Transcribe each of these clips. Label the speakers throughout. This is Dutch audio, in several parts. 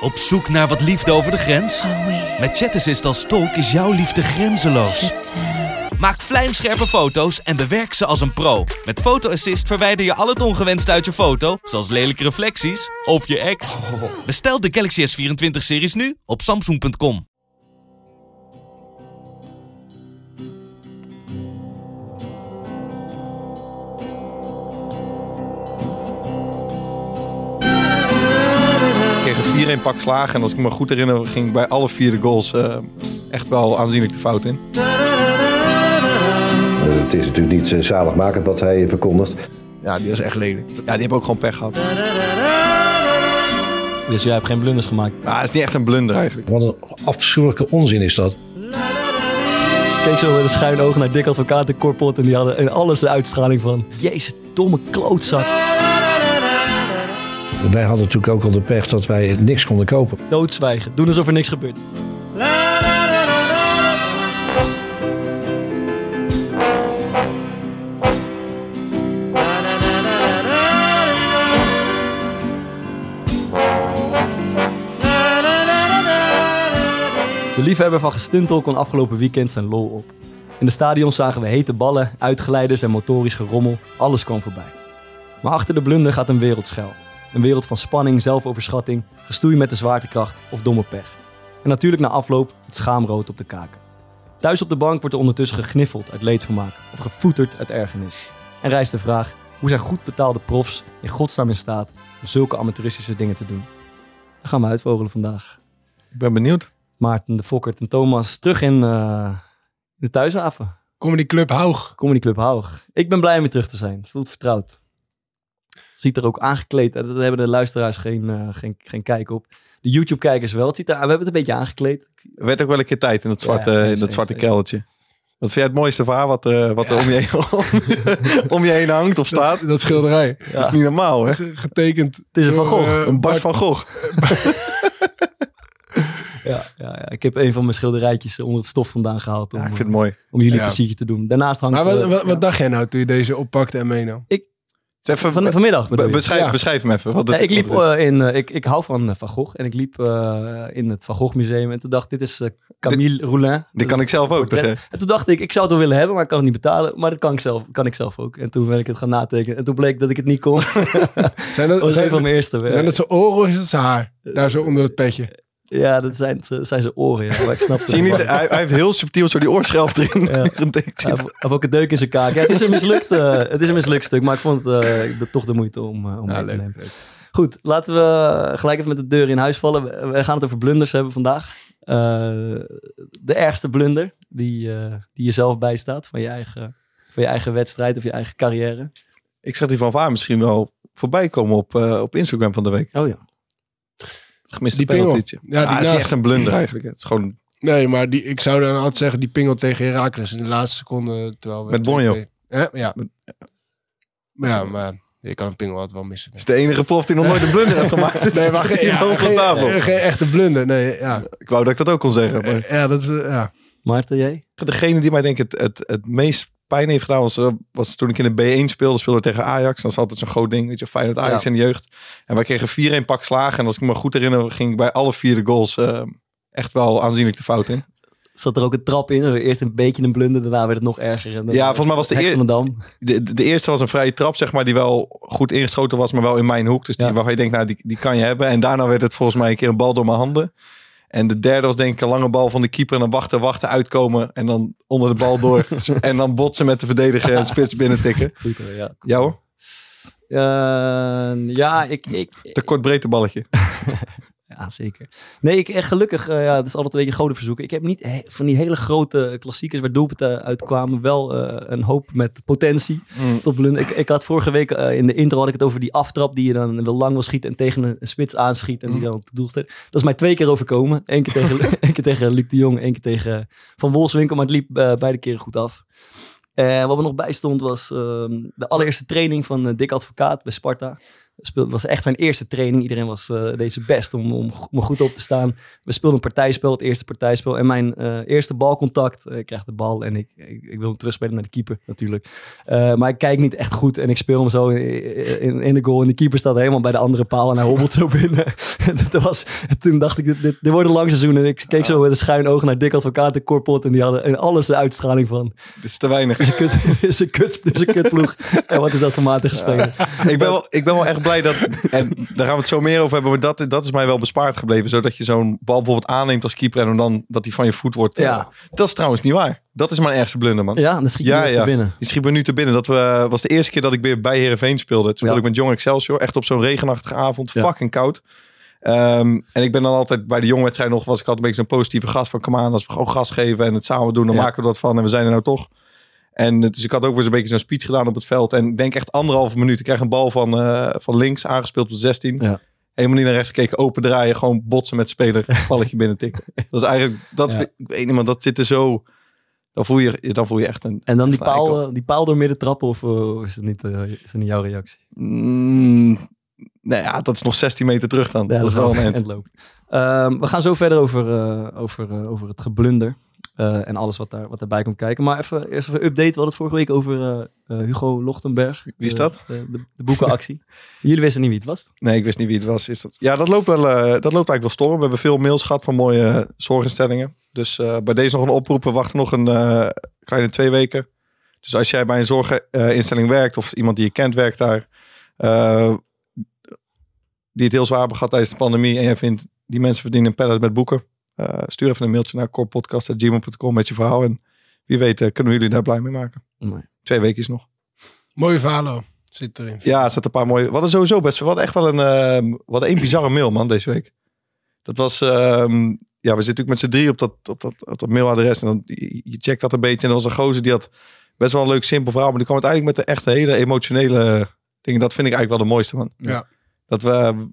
Speaker 1: Op zoek naar wat liefde over de grens? Met Chat Assist als tolk is jouw liefde grenzeloos. Maak vlijmscherpe foto's en bewerk ze als een pro. Met Photo Assist verwijder je al het ongewenst uit je foto, zoals lelijke reflecties of je ex. Bestel de Galaxy S24-series nu op samsung.com.
Speaker 2: 4-1 pak slagen. En als ik me goed herinner, ging ik bij alle vier de goals eh, echt wel aanzienlijk de fout in.
Speaker 3: Het is natuurlijk niet eh, zaligmakend wat hij verkondigt.
Speaker 2: Ja, die was echt lelijk. Ja, die hebben ook gewoon pech gehad.
Speaker 4: Dus jij hebt geen blunders gemaakt.
Speaker 2: Maar het is niet echt een blunder eigenlijk.
Speaker 3: Wat een afschuwelijke onzin is dat.
Speaker 4: Ik keek zo met een schuin oog naar Dick Advocaat en Corpot. En die hadden en alles de uitstraling van... Jezus, domme klootzak.
Speaker 3: Wij hadden natuurlijk ook al de pech dat wij niks konden kopen.
Speaker 4: Doodzwijgen. Doen alsof er niks gebeurt. De liefhebber van gestuntel kon afgelopen weekend zijn lol op. In de stadion zagen we hete ballen, uitgeleiders en motorisch gerommel. Alles kwam voorbij. Maar achter de blunder gaat een wereld schuil. Een wereld van spanning, zelfoverschatting, gestoei met de zwaartekracht of domme pech. En natuurlijk na afloop het schaamrood op de kaken. Thuis op de bank wordt er ondertussen gegniffeld uit leedvermaak of gevoeterd uit ergernis. En rijst de vraag, hoe zijn goed betaalde profs in godsnaam in staat om zulke amateuristische dingen te doen? Dat gaan we uitvogelen vandaag.
Speaker 2: Ik ben benieuwd.
Speaker 4: Maarten, de Fokkert en Thomas terug in eh, de thuishaven.
Speaker 5: Comedy Club Haug.
Speaker 4: Comedy Club Haug. Ik ben blij om weer terug te zijn. Het voelt vertrouwd. Ziet er ook aangekleed uit. Daar hebben de luisteraars geen, eh, geen, geen kijk op. De YouTube-kijkers wel. Het ziet er, we hebben het een beetje aangekleed.
Speaker 2: Er werd ook wel een keer tijd in dat zwarte,
Speaker 4: Ja,
Speaker 2: in dat zwarte
Speaker 4: eens,
Speaker 2: keldertje. Wat vind jij het mooiste verhaal wat, eh, wat er om je, heen, om je heen hangt of staat?
Speaker 5: Dat, dat schilderij.
Speaker 2: Dat is niet normaal, hè?
Speaker 5: Ge- Getekend.
Speaker 4: Het is een Van Gogh.
Speaker 5: eh,
Speaker 2: Een Bart van Gogh.
Speaker 4: Ja, ja, ja. Ik heb een van mijn schilderijtjes onder het stof vandaan gehaald om,
Speaker 2: Ja, ik vind
Speaker 4: eh,
Speaker 2: het mooi.
Speaker 4: om jullie
Speaker 5: Ja.
Speaker 4: een pleziertje te doen. Daarnaast hangt...
Speaker 5: Maar wat,
Speaker 4: eh,
Speaker 5: wat, dacht jij nou toen je deze oppakte en meenam?
Speaker 2: Zeg even,
Speaker 4: Van, vanmiddag bedoel
Speaker 2: be-
Speaker 4: je?
Speaker 2: beschrijf,
Speaker 5: Ja.
Speaker 2: beschrijf hem even. Wat
Speaker 4: Ja, ik liep
Speaker 2: wat het is.
Speaker 4: eh, in, eh, ik, ik hou van eh, Van Gogh en ik liep in het Van Gogh museum en toen dacht ik, dit is Camille Roulin.
Speaker 2: Dit kan ik zelf ook.
Speaker 4: En toen dacht ik, ik zou het wel willen hebben, maar ik kan het niet betalen. Maar dat kan ik zelf, kan ik zelf ook. En toen ben ik het gaan natekenen. En toen bleek dat ik het niet kon. dat
Speaker 5: Zijn dat,
Speaker 4: was een
Speaker 5: zijn,
Speaker 4: van mijn eerste werk.
Speaker 5: zijn dat zijn oren of is het zijn haar? Daar zo onder het petje.
Speaker 4: Ja, dat zijn, zijn zijn oren. Ja. Maar ik snap het
Speaker 2: Zie je niet, hij, hij heeft heel subtiel zo die oorschelf erin
Speaker 4: Ja.
Speaker 2: getikt.
Speaker 4: Hij heeft hij heeft ook een deuk in zijn kaak. Ja, het, is een mislukt, eh, het is een mislukt stuk, maar ik vond het eh, de- toch de moeite om, uh, om
Speaker 5: Ja,
Speaker 4: mee te
Speaker 5: leuk,
Speaker 4: nemen. Goed, laten we gelijk even met de deur in huis vallen. We, we gaan het over blunders hebben vandaag. Eh, de ergste blunder die, eh, die je zelf bijstaat van je, eigen, van je eigen wedstrijd of je eigen carrière.
Speaker 2: Ik zag die van Vaar misschien wel voorbij komen op, eh, op Instagram van de week.
Speaker 4: Oh ja.
Speaker 2: Het gemiste
Speaker 5: Die pingel.
Speaker 2: penaltytje.
Speaker 5: Ja, die
Speaker 2: het is echt een blunder eigenlijk. Het is gewoon
Speaker 5: Nee, maar die, ik zou dan altijd zeggen, die pingel tegen Herakles in de laatste seconde. Terwijl we
Speaker 2: Met Bonjo.
Speaker 5: 2-2 Ja, ja. Maar ja, maar je kan een pingel altijd wel missen.
Speaker 2: het is de enige prof die nog nooit een blunder heeft gemaakt.
Speaker 5: Nee, maar geen, ja, geen,
Speaker 2: tafel.
Speaker 5: geen echte blunder. Nee, ja.
Speaker 2: Ik wou dat ik dat ook kon zeggen. Maar
Speaker 5: Ja, dat is, ja.
Speaker 4: Maarten, jij?
Speaker 2: degene die mij denk ik het, het, het meest pijn heeft gedaan was, eh, was toen ik in de B1 speelde. Speelde tegen Ajax. Dat is altijd zo'n groot ding. Weet je, Feyenoord Ajax
Speaker 4: Ja.
Speaker 2: in de jeugd. En wij kregen 4-1 pak slagen. En als ik me goed herinner, ging ik bij alle vier de goals eh, echt wel aanzienlijk de fout in.
Speaker 4: Zat er ook een trap in? Eerst een beetje een blunder, daarna werd het nog erger. En
Speaker 2: Ja, volgens mij was de
Speaker 4: Hek
Speaker 2: eer-
Speaker 4: van de Dam.
Speaker 2: De, de, de eerste was een vrije trap, zeg maar, die wel goed ingeschoten was, maar wel in mijn hoek. Dus die,
Speaker 4: Ja.
Speaker 2: waarvan je denkt, nou, die, die kan je hebben. En daarna werd het volgens mij een keer een bal door mijn handen. En de derde was denk ik een lange bal van de keeper. En dan wachten, wachten, uitkomen. En dan onder de bal door. en dan botsen met de verdediger en spits binnen tikken.
Speaker 4: Goed hoor, ja.
Speaker 2: Ja hoor,
Speaker 4: Eh, ja, ik, ik,
Speaker 2: te kort breedte balletje.
Speaker 4: Ja, zeker. Nee, ik echt gelukkig, eh, ja, dat is altijd een beetje goden verzoeken. Ik heb niet he- van die hele grote klassiekers waar doelpunten uitkwamen, wel eh, een hoop met potentie
Speaker 2: Mm.
Speaker 4: tot. Ik, ik had vorige week eh, in de intro had ik het over die aftrap die je dan wil lang wil schieten en tegen een, een spits aanschiet en die dan op de doel staat. Dat is mij twee keer overkomen. Eén keer tegen, één keer tegen Luc de Jong, één keer tegen Van Wolfswinkel, maar het liep beide keren goed af. Wat er nog bij stond was ehm, de allereerste training van Dick Advocaat bij Sparta. Het was echt zijn eerste training. Iedereen was eh, deed zijn best om, om, om goed op te staan. We speelden een partijspel, het eerste partijspel. En mijn eh, eerste balcontact, eh, ik krijg de bal en ik, ik, ik wil hem terugspelen naar de keeper natuurlijk. Maar ik kijk niet echt goed en ik speel hem zo in, in, in de goal. En de keeper staat helemaal bij de andere paal en hij hobbelt zo binnen. dat was, toen dacht ik, dit, dit, dit wordt een lang seizoen. En ik keek zo met een schuin oog naar Dick Advocaat en Corpot. En die hadden en alles de uitstraling van,
Speaker 2: Dit is te weinig.
Speaker 4: dit is een kut, dit is een kut, dit is een kutploeg. En wat is dat voor matige speler?
Speaker 2: ik, ben wel, ik ben wel echt blij dat, en daar gaan we het zo meer over hebben, maar dat, dat is mij wel bespaard gebleven. Zodat je zo'n bal bijvoorbeeld aanneemt als keeper en dan dat hij van je voet wordt. eh,
Speaker 4: Ja.
Speaker 2: Dat is trouwens niet waar. Dat is mijn ergste blunder, man.
Speaker 4: Ja, dan schiet je
Speaker 2: Ja,
Speaker 4: weer
Speaker 2: ja.
Speaker 4: binnen.
Speaker 2: Die schiet me nu te binnen. Dat we, was de eerste keer dat ik weer bij Herenveen speelde. Toen speelde
Speaker 4: Ja.
Speaker 2: ik met Jong Excelsior. Echt op zo'n regenachtige avond. Fucking koud. Ehm, en ik ben dan altijd bij de jongwedstrijd nog, was ik altijd een beetje zo'n positieve gast van, kom aan, als we gewoon gas geven en het samen doen, dan maken we dat van en we zijn er nou toch. En dus ik had ook weer zo'n beetje zo'n speech gedaan op het veld. En denk echt anderhalve minuut. Ik krijg een bal van, eh, van links aangespeeld op de 16.
Speaker 4: Ja.
Speaker 2: Helemaal niet naar rechts gekeken, open draaien, gewoon botsen met de speler, balletje binnen tikken. Dat is eigenlijk, dat,
Speaker 4: Ja.
Speaker 2: ik weet niet, maar dat zit er zo, dan voel je, dan voel je echt een...
Speaker 4: En dan die
Speaker 2: een
Speaker 4: paal, eh, die paal door midden trappen of eh, is, dat niet, is dat niet jouw reactie?
Speaker 2: Mm, nou ja, dat is nog 16 meter terug dan. dat is wel een end.
Speaker 4: Ehm, we gaan zo verder over, over, over het geblunder. Eh, en alles wat, daar, wat daarbij komt kijken. Maar even, eerst even update. We hadden het vorige week over eh, eh, Hugo Lochtenberg.
Speaker 2: Wie is dat?
Speaker 4: De, de, de boekenactie. Jullie wisten niet wie het was.
Speaker 2: Nee, ik wist niet wie het was. Is dat... Ja, dat loopt, wel, dat loopt eigenlijk wel storm. We hebben veel mails gehad van mooie zorginstellingen. Dus bij deze nog een oproep. We wachten nog een kleine twee weken. Dus als jij bij een zorginstelling werkt of iemand die je kent werkt daar, die het heel zwaar hebben gehad tijdens de pandemie en jij vindt die mensen verdienen een pallet met boeken, stuur even een mailtje naar corepodcast.gmail.com met je verhaal en wie weet eh, kunnen we jullie daar blij mee maken.
Speaker 4: Nee.
Speaker 2: Twee weken is nog.
Speaker 5: Mooie verhalen zit erin.
Speaker 2: Ja, er zaten een paar mooie. We hadden sowieso best. We hadden echt wel een. eh, we hadden één bizarre mail, man, deze week. Dat was. ehm, ja, we zitten natuurlijk met z'n drie op dat, op dat, op dat mailadres. En dan, je je checkt dat een beetje. En er was een gozer die had best wel een leuk, simpel verhaal. Maar die kwam uiteindelijk met de echte hele emotionele dingen. Dat vind ik eigenlijk wel de mooiste, man.
Speaker 5: Ja.
Speaker 2: Dat we.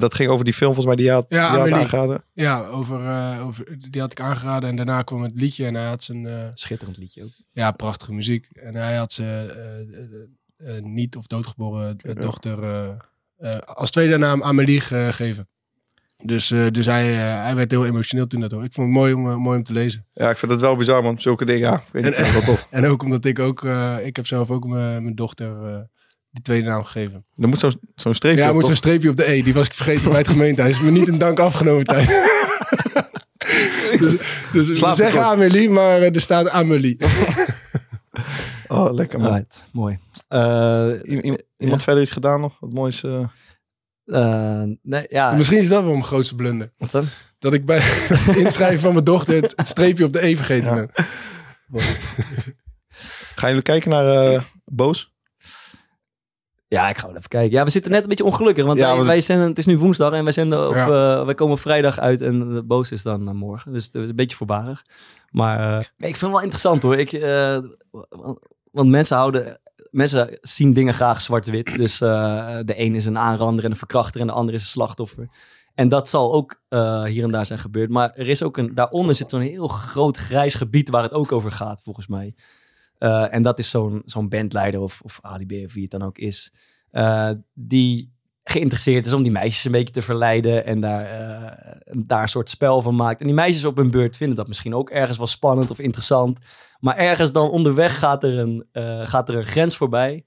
Speaker 2: Dat ging over die film, volgens mij, die je had,
Speaker 5: Ja,
Speaker 2: die had
Speaker 5: Amelie.
Speaker 2: aangeraden.
Speaker 5: Ja, over, eh, over, die had ik aangeraden en daarna kwam het liedje en hij had zijn, eh,
Speaker 4: Schitterend liedje ook.
Speaker 5: ja, prachtige muziek. En hij had zijn eh, niet of doodgeboren dochter eh, eh, als tweede naam Amelie gegeven. Dus, eh, dus hij, eh, hij werd heel emotioneel toen dat hoor. Ik vond het mooi om, mooi om te lezen.
Speaker 2: Ja, ik vind het wel bizar, man. Zulke dingen, ja. Weet
Speaker 5: En-
Speaker 2: ik wel tof.
Speaker 5: En ook omdat ik ook, eh, ik heb zelf ook mijn mijn dochter eh, die tweede naam gegeven.
Speaker 2: Er moet zo'n zo'n streepje
Speaker 5: Ja,
Speaker 2: op,
Speaker 5: moet zo'n streepje op de E. Die was ik vergeten bij het gemeentehuis. Is me niet een dank afgenomen tijd. dus dus we zeggen. Amelie, maar eh, er staat Amelie.
Speaker 2: Oh, lekker, man.
Speaker 4: Alright, mooi. Eh,
Speaker 2: iemand verder iets gedaan nog? Wat moois. eh?
Speaker 4: nee, ja,
Speaker 5: Misschien is dat wel mijn grootste blunder.
Speaker 4: wat dan?
Speaker 5: Dat ik bij het inschrijven van mijn dochter het, het streepje op de E vergeten
Speaker 2: Ja.
Speaker 5: ben.
Speaker 2: Gaan jullie kijken naar eh, Boos?
Speaker 4: Ja, ik ga wel even kijken. Ja, we zitten net een beetje ongelukkig, want
Speaker 2: Ja,
Speaker 4: wij,
Speaker 2: want-
Speaker 4: wij zenden, het is nu woensdag en wij, zenden op,
Speaker 5: Ja.
Speaker 4: eh, wij komen vrijdag uit en de boos is dan eh, morgen. Dus het is een beetje voorbarig. Maar eh, ik vind het wel interessant hoor. Ik, want- mensen houden, mensen zien dingen graag zwart-wit. Dus de een is een aanrander en een verkrachter en de ander is een slachtoffer. En dat zal ook hier en daar zijn gebeurd. Maar er is ook een, daaronder zit zo'n heel groot grijs gebied waar het ook over gaat, volgens mij. Eh, en dat is zo'n zo'n bandleider of, of Ali B of wie het dan ook is. eh, die geïnteresseerd is om die meisjes een beetje te verleiden en daar, eh, daar een soort spel van maakt. En die meisjes op hun beurt vinden dat misschien ook ergens wel spannend of interessant. Maar ergens dan onderweg gaat er een, gaat er een grens voorbij.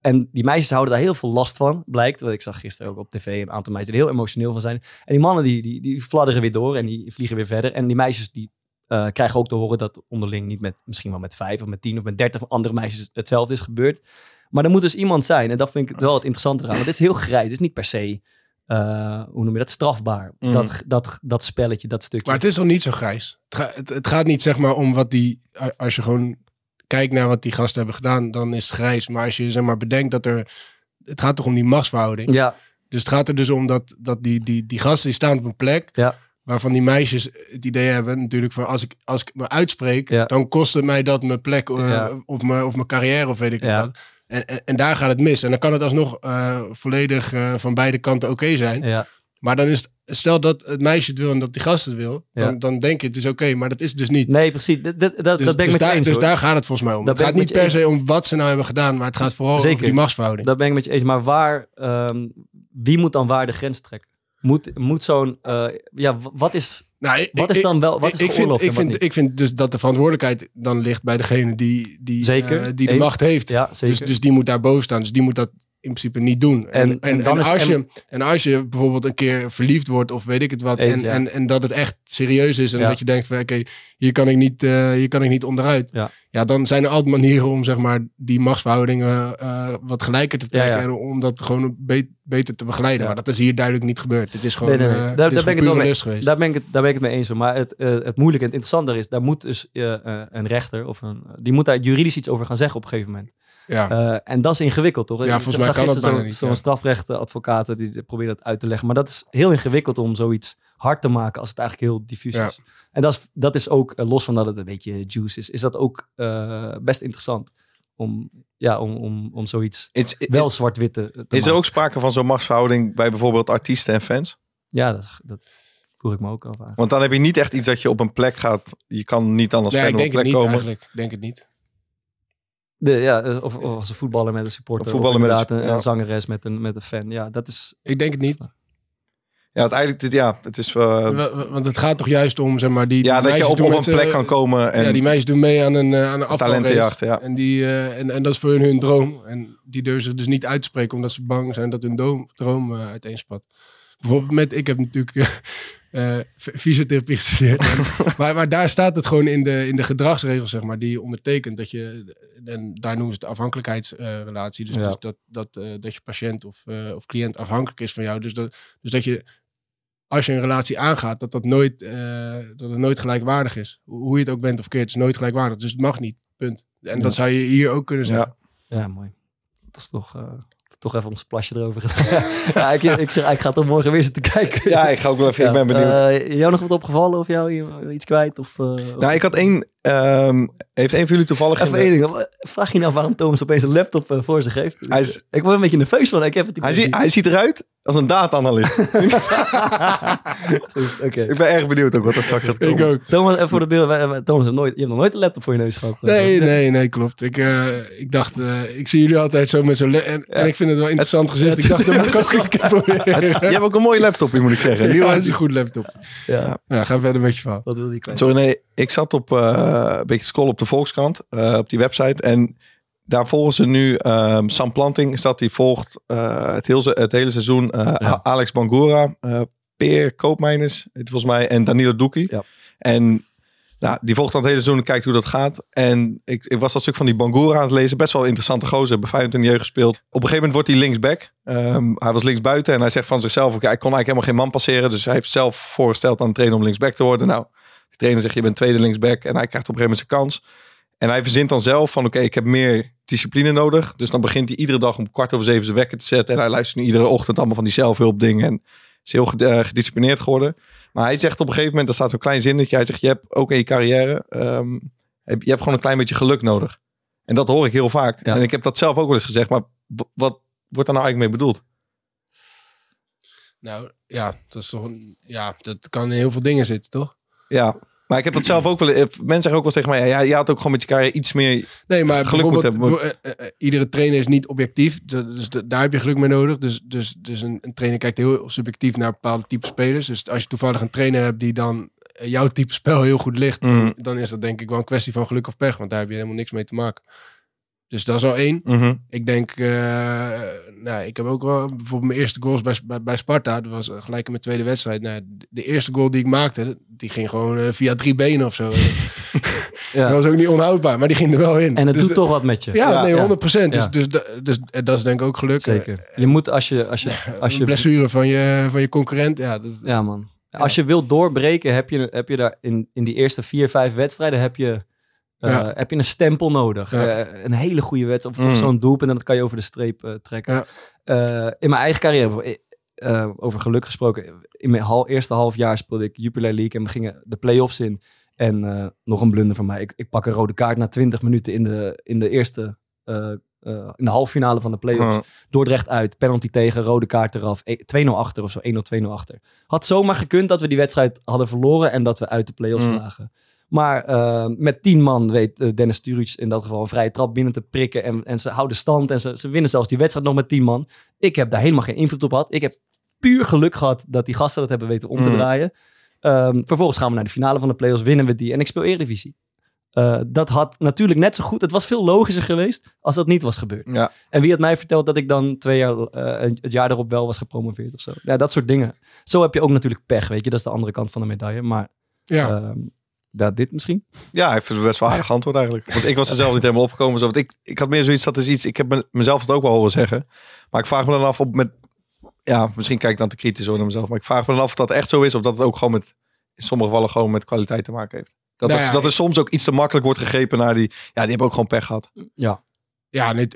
Speaker 4: En die meisjes houden daar heel veel last van, blijkt. Want ik zag gisteren ook op tv een aantal meisjes er heel emotioneel van zijn. En die mannen die, die, die fladderen weer door en die vliegen weer verder. En die meisjes die eh, krijgen ook te horen dat onderling niet met, misschien wel met vijf of met tien of met dertig andere meisjes hetzelfde is gebeurd. Maar er moet dus iemand zijn. En dat vind ik wel het interessante eraan. Want het is heel grijs. Het is niet per se, eh, hoe noem je dat, strafbaar.
Speaker 2: Mhm.
Speaker 4: Dat, dat, dat spelletje, dat stukje.
Speaker 5: Maar het is toch niet zo grijs? Het, ga- het, het gaat niet zeg maar om wat die... Als je gewoon kijkt naar wat die gasten hebben gedaan, dan is het grijs. Maar als je zeg maar bedenkt dat er... Het gaat toch om die machtsverhouding.
Speaker 4: Ja,
Speaker 5: Dus het gaat er dus om dat, dat die, die, die gasten die staan op een plek.
Speaker 4: Ja.
Speaker 5: Waarvan die meisjes het idee hebben, natuurlijk, van als ik, als ik me uitspreek,
Speaker 4: Ja.
Speaker 5: dan kost het mij dat mijn plek eh,
Speaker 4: Ja.
Speaker 5: of, mijn, of mijn carrière of weet ik
Speaker 4: Ja.
Speaker 5: wat. En, en, en daar gaat het mis. En dan kan het alsnog eh, volledig eh, van beide kanten oké zijn. Maar dan is het, stel dat het meisje het wil en dat die gast het wil, dan,
Speaker 4: Ja.
Speaker 5: dan denk je het is oké, maar dat is dus niet.
Speaker 4: nee, precies. Dat, dat,
Speaker 5: Dus,
Speaker 4: dat ben ik
Speaker 5: dus
Speaker 4: met je
Speaker 5: daar,
Speaker 4: eens.
Speaker 5: dus
Speaker 4: hoor.
Speaker 5: daar gaat het volgens mij om.
Speaker 4: Dat
Speaker 5: het gaat niet per se om wat ze nou hebben gedaan, maar het gaat vooral
Speaker 4: Zeker.
Speaker 5: over die machtsverhouding.
Speaker 4: Dat ben ik met je eens. Maar waar, ehm, wie moet dan waar de grens trekken? Moet, moet zo'n, eh, ja, wat is,
Speaker 5: Nou, ik-
Speaker 4: wat is dan wel, wat is
Speaker 5: ik, vind, ik, vind, ik vind dus dat de verantwoordelijkheid dan ligt bij degene die, die,
Speaker 4: Zeker,
Speaker 5: eh, die de
Speaker 4: eens.
Speaker 5: macht heeft.
Speaker 4: Ja, zeker.
Speaker 5: Dus, dus die moet daar boven staan. Dus die moet dat in principe niet doen. En,
Speaker 4: En-
Speaker 5: en,
Speaker 4: is-
Speaker 5: als je, en als je bijvoorbeeld een keer verliefd wordt of weet ik het wat.
Speaker 4: Eens,
Speaker 5: en,
Speaker 4: ja.
Speaker 5: en, en dat het echt serieus is. En
Speaker 4: Ja.
Speaker 5: dat je denkt van oké, hier kan ik niet, eh, hier kan ik niet onderuit.
Speaker 4: Ja.
Speaker 5: ja, dan zijn er altijd manieren om zeg maar die machtsverhoudingen eh, wat gelijker te trekken. En om dat gewoon be- beter te begeleiden. Maar dat is hier duidelijk niet gebeurd. Het is gewoon,
Speaker 4: Nee, nee, nee.
Speaker 5: eh,
Speaker 4: Daar- ben ik het wel mee-
Speaker 5: geweest.
Speaker 4: Daar ben, ik het, daar ben ik het mee eens. Maar het, het moeilijke en het interessante is, daar moet dus een rechter of een, die moet daar juridisch iets over gaan zeggen op een gegeven moment.
Speaker 5: Ja.
Speaker 4: Eh, en dat is ingewikkeld, toch?
Speaker 5: Ja,
Speaker 4: Ik
Speaker 5: volgens
Speaker 4: zag
Speaker 5: mij kan dat bijna
Speaker 4: zo'n-
Speaker 5: niet,
Speaker 4: Zo'n
Speaker 5: ja.
Speaker 4: strafrechtadvocaten die probeert dat uit te leggen. Maar dat is heel ingewikkeld om zoiets hard te maken als het eigenlijk heel diffuus
Speaker 5: Ja.
Speaker 4: is. En dat is, dat is ook, eh, los van dat het een beetje juice is, is dat ook eh, best interessant. Om, ja, om, om, om zoiets
Speaker 2: Is, is,
Speaker 4: wel zwart-wit te, te
Speaker 2: is er ook sprake van zo'n machtsverhouding bij bijvoorbeeld artiesten en fans?
Speaker 4: Ja, dat, dat vroeg ik me ook af. aan.
Speaker 2: Want dan heb je niet echt iets dat je op een plek gaat. Je kan niet anders
Speaker 5: Nee,
Speaker 2: fan
Speaker 5: ik
Speaker 2: op
Speaker 5: denk
Speaker 2: een
Speaker 5: het
Speaker 2: plek
Speaker 5: niet
Speaker 2: komen.
Speaker 5: eigenlijk. Ik denk het niet.
Speaker 4: De, ja, of, of als een voetballer met een supporter.
Speaker 2: Een voetballer
Speaker 4: of
Speaker 2: met een ja.
Speaker 4: een zangeres met een, met een fan. Ja, dat is...
Speaker 5: Ik denk het niet.
Speaker 2: Ja, uiteindelijk, dit- ja, het is. eh,
Speaker 5: Wa- wa- Want het gaat toch juist om, zeg maar, die.
Speaker 2: ja,
Speaker 5: die
Speaker 2: dat je op, een plek
Speaker 5: eh,
Speaker 2: kan komen en
Speaker 5: ja, die meisjes doen mee aan een, eh, aan een
Speaker 2: talentenjacht. Ja.
Speaker 5: En, die, eh, en, en dat is voor hun hun droom. En die durven zich dus niet uit te spreken, omdat ze bang zijn dat hun droom, droom eh, uiteenspat. Bijvoorbeeld met, ik heb natuurlijk eh, eh, f- fysiotherapie gestudeerd. Maar, maar daar staat het gewoon in de, in de gedragsregels, zeg maar, die je ondertekent. Dat je, en daar noemen ze het afhankelijkheidsrelatie. dus
Speaker 4: Ja.
Speaker 5: dus dat, dat, eh, dat je patiënt of, eh, of cliënt afhankelijk is van jou. Dus dat, dus dat je, als je een relatie aangaat, dat dat nooit, eh, dat het nooit gelijkwaardig is. Hoe je het ook bent of keert, het is nooit gelijkwaardig. Dus het mag niet, punt. En
Speaker 4: Ja.
Speaker 5: dat zou je hier ook kunnen zeggen.
Speaker 4: Ja, mooi. Dat is toch... eh, toch even ons plasje erover gedaan. ja, ik, ik, zeg, ik ga toch morgen weer zitten kijken.
Speaker 2: ja, ik ga ook wel even. Ik ben benieuwd.
Speaker 4: Eh, jou nog wat opgevallen of jou iets kwijt? Of, eh, of-
Speaker 2: nou, ik had één. Ehm, heeft één van jullie toevallig.
Speaker 4: Even één ding. Vraag je nou waarom Thomas opeens een laptop eh, voor zich heeft?
Speaker 2: Hij is-
Speaker 4: Ik word een beetje nerveus van. Ik heb het
Speaker 2: hij, hij ziet eruit als een data-analyst.
Speaker 4: Oké.
Speaker 2: ik ben erg benieuwd ook wat er straks gaat komen.
Speaker 5: Ik ook.
Speaker 4: Thomas, even voor de beeld. Thomas, heeft nooit, je hebt nog nooit een laptop voor je neus gehad.
Speaker 5: Nee, nee, nee, klopt. Ik, eh, ik dacht, eh, ik zie jullie altijd zo met zo'n... En, en ik vind het wel interessant gezegd. Ik dacht, dat moet ik ook eens een keer proberen.
Speaker 2: Je hebt ook een mooie laptop, moet ik zeggen.
Speaker 5: Ja, is een goed laptop.
Speaker 4: Ja.
Speaker 5: Ja, ga verder met je verhaal.
Speaker 4: Wat wil die kwijt?
Speaker 2: Sorry, nee. Ik zat op eh, een beetje scrollen op de Volkskrant, eh, op die website. En daar volgen ze nu ehm, Sam Planting. Is dat die volgt eh, het, heel, het hele seizoen eh,
Speaker 4: Ja.
Speaker 2: Alex Bangura, eh Peer het volgens mij, en Danilo Doekie.
Speaker 4: Ja.
Speaker 2: En nou, die volgt dan het hele seizoen en kijkt hoe dat gaat. En ik, ik was dat stuk van die Bangura aan het lezen. Best wel interessante gozer. Bij Feyenoord in de jeugd gespeeld. Op een gegeven moment wordt hij linksback. Ehm, hij was linksbuiten en hij zegt van zichzelf... oké, hij kon eigenlijk helemaal geen man passeren. Dus hij heeft zelf voorgesteld aan de trainer om linksback te worden. Nou, trainer zegt je bent tweede linksback. En hij krijgt op een gegeven moment zijn kans. En hij verzint dan zelf van oké, ik heb meer discipline nodig. Dus dan begint hij iedere dag om kwart over zeven zijn wekker te zetten. En hij luistert nu iedere ochtend allemaal van die zelfhulpdingen. En is heel eh, gedisciplineerd geworden. Maar hij zegt op een gegeven moment, er staat zo'n klein zinnetje. Hij zegt, je hebt ook in je carrière, ehm, je hebt gewoon een klein beetje geluk nodig. En dat hoor ik heel vaak.
Speaker 4: Ja.
Speaker 2: En ik heb dat zelf ook wel eens gezegd. Maar wat wordt daar nou eigenlijk mee bedoeld?
Speaker 5: Nou, ja, dat is toch een, ja, dat kan in heel veel dingen zitten, toch?
Speaker 2: Ja, maar ik heb dat zelf ook wel. eh, Mensen zeggen ook wel tegen mij, ja, je had ook gewoon met je carrière iets meer.
Speaker 5: Nee, maar
Speaker 2: Geluk hebben,
Speaker 5: eh, eh, iedere trainer is niet objectief. Dus, dus daar heb je geluk mee nodig. Dus, dus, dus een, een trainer kijkt heel subjectief naar bepaalde type spelers. Dus als je toevallig een trainer hebt die dan jouw type spel heel goed ligt, dan, dan is dat denk ik wel een kwestie van geluk of pech. Want daar heb je helemaal niks mee te maken. Dus dat is al één.
Speaker 2: Mhm.
Speaker 5: Ik denk, eh, nou, ik heb ook wel bijvoorbeeld mijn eerste goals bij, bij, bij Sparta. Dat was eh, gelijk in mijn tweede wedstrijd. Nou, de- eerste goal die ik maakte, die ging gewoon eh, via drie benen of zo.
Speaker 4: Ja.
Speaker 5: Dat was ook niet onhoudbaar, maar die ging er wel in.
Speaker 4: En het
Speaker 5: Dus
Speaker 4: doet toch wat met je.
Speaker 5: ja, nee,
Speaker 4: ja.
Speaker 5: 100 procent. Dus, dus, dus, en dat is denk ik ook geluk.
Speaker 4: Zeker. Je moet als je... Als je, als je
Speaker 5: blessure van je, van je concurrent. Ja, dat is,
Speaker 4: ja, man. Als je wilt doorbreken, heb je, heb je daar in, in die eerste vier, vijf wedstrijden heb je,
Speaker 5: Ja.
Speaker 4: heb je een stempel nodig. Eh, een hele goede wedstrijd. Of, of
Speaker 2: Mm.
Speaker 4: zo'n doelpunt en dat kan je over de streep eh, trekken. Eh, in mijn eigen carrière. Eh, over geluk gesproken. In mijn hal, eerste half jaar speelde ik Jupiler League en we gingen de play-offs in. En eh, nog een blunder van mij. Ik, ik pak een rode kaart na 20 minuten in de, in de eerste, eh, eh, in de halve finale van de play-offs.
Speaker 2: Huh.
Speaker 4: Dordrecht uit, penalty tegen, rode kaart eraf. E- 2-0 achter of zo, 1-0, 2-0 achter. Had zomaar gekund dat we die wedstrijd hadden verloren en dat we uit de play-offs
Speaker 2: Mm.
Speaker 4: lagen. Maar eh, met tien man weet eh, Dennis Sturridge in dat geval een vrije trap binnen te prikken. En, en ze houden stand en ze, ze winnen zelfs die wedstrijd nog met tien man. Ik heb daar helemaal geen invloed op gehad. Ik heb puur geluk gehad dat die gasten dat hebben weten om te
Speaker 2: Mm.
Speaker 4: draaien. Ehm, vervolgens gaan we naar de finale van de play-offs, winnen we die en ik speel Eredivisie. Eh, dat had natuurlijk net zo goed, het was veel logischer geweest als dat niet was gebeurd.
Speaker 2: Ja.
Speaker 4: En wie had mij verteld dat ik dan twee jaar, eh, het jaar erop wel was gepromoveerd of zo. Ja, dat soort dingen. Zo heb je ook natuurlijk pech, weet je. Dat is de andere kant van de medaille. Maar
Speaker 5: Ja.
Speaker 4: ehm, ja, dit misschien.
Speaker 2: Ja, hij heeft het best wel aardig antwoord eigenlijk. Want ik was er zelf niet helemaal opgekomen. Zo, want ik, ik had meer zoiets, dat is iets, ik heb me- mezelf het ook wel horen zeggen. Maar ik vraag me dan af op met, ja, misschien kijk ik dan te kritisch hoor naar mezelf. Maar ik vraag me dan af of dat echt zo is. Of dat het ook gewoon met, in sommige gevallen gewoon met kwaliteit te maken heeft. Dat,
Speaker 5: Nou
Speaker 2: er,
Speaker 5: ja,
Speaker 2: dat er soms ook iets te makkelijk wordt gegrepen naar die, ja, die hebben ook gewoon pech gehad.
Speaker 4: Ja.
Speaker 5: Ja, nee,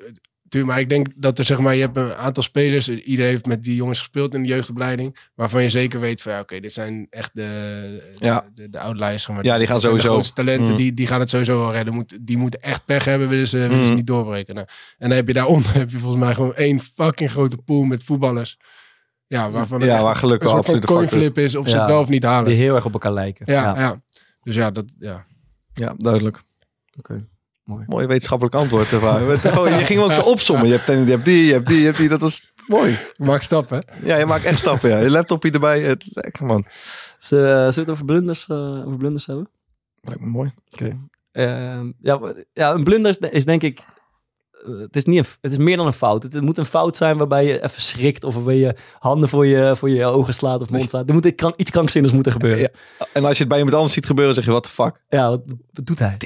Speaker 5: t- tuurlijk, maar ik denk dat er zeg maar, je hebt een aantal spelers, iedereen heeft met die jongens gespeeld in de jeugdopleiding, waarvan je zeker weet van ja, oké, dit zijn echt de,
Speaker 2: Ja.
Speaker 5: de, de outliers. Zeg maar.
Speaker 2: Ja, die gaan
Speaker 5: de
Speaker 2: sowieso.
Speaker 5: grootste talenten,
Speaker 2: Mm.
Speaker 5: die, die gaan het sowieso wel redden. Moet, die moeten echt pech hebben, willen ze, willen ze
Speaker 2: Mm.
Speaker 5: niet doorbreken. Nou, en dan heb je daaronder heb je volgens mij gewoon één fucking grote pool met voetballers. Ja, waarvan het
Speaker 2: Ja, waar geluk
Speaker 5: een soort
Speaker 2: de
Speaker 5: coinflip is of ze het wel of niet halen.
Speaker 4: Die heel erg op elkaar lijken.
Speaker 5: Ja, ja. Dus ja, dat, ja.
Speaker 2: Ja, duidelijk.
Speaker 4: Oké, mooi.
Speaker 2: Mooi wetenschappelijk antwoord. ervan. Je ging hem ook zo opzommen. Je hebt, je hebt die, je hebt die, je hebt die. Dat was mooi.
Speaker 5: Maak stappen.
Speaker 2: Ja, je maakt echt stappen. Ja. Je laptopje erbij. Het, lekker man.
Speaker 4: Ze- Zullen we het over blunders, eh, over blunders hebben?
Speaker 2: Lijkt me mooi.
Speaker 4: Ehm, ja, ja, een blunder is, denk ik. eh, Het is, niet een, het is meer dan een fout. Het, het moet een fout zijn waarbij je even schrikt. Of waarbij je handen voor je, voor je ogen slaat of mond slaat. Er moet iets krank- iets krankzinnigs moeten gebeuren.
Speaker 2: Ja.
Speaker 4: Ja,
Speaker 2: En als je het bij iemand anders ziet gebeuren, zeg je, wat de fuck?
Speaker 4: wat, wat doet hij?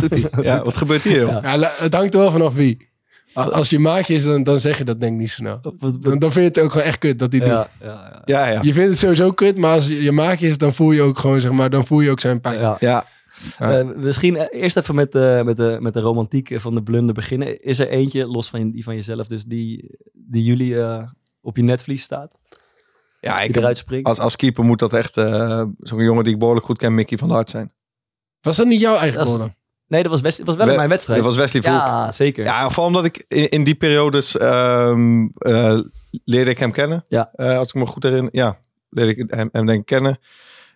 Speaker 2: Doet hij? Ja, wat gebeurt hier? joh?
Speaker 4: Ja.
Speaker 5: Het hangt er wel vanaf wie. Als je maatje is, dan, dan zeg je dat denk ik niet zo snel. Dan, dan vind je het ook gewoon echt kut dat hij doet.
Speaker 4: ja, ja, ja.
Speaker 2: Ja, ja.
Speaker 5: Je vindt het sowieso kut, maar als je, je maatje is, dan voel je ook gewoon, zeg maar, dan voel je ook zijn pijn.
Speaker 4: Ja. Eh, misschien eh, eerst even met, de met, de, met de romantiek van de blunder beginnen. Is er eentje, los van die van jezelf, dus die, die jullie eh, op je netvlies staat?
Speaker 2: ja ik,
Speaker 4: eruit springt?
Speaker 2: als, als keeper moet dat echt eh, zo'n jongen die ik behoorlijk goed ken, Mickey van der Hart zijn.
Speaker 5: Was dat niet jouw eigen goal dan?
Speaker 4: Nee, dat was, West, dat was wel
Speaker 2: We-
Speaker 4: mijn wedstrijd.
Speaker 2: Dat was Wesley Volk.
Speaker 4: ja, zeker.
Speaker 2: Ja, vooral omdat ik in, in die periodes ehm, eh, leerde ik hem kennen.
Speaker 4: Ja.
Speaker 2: Eh, als ik me goed herinner, ja, leerde ik hem, hem denk ik kennen.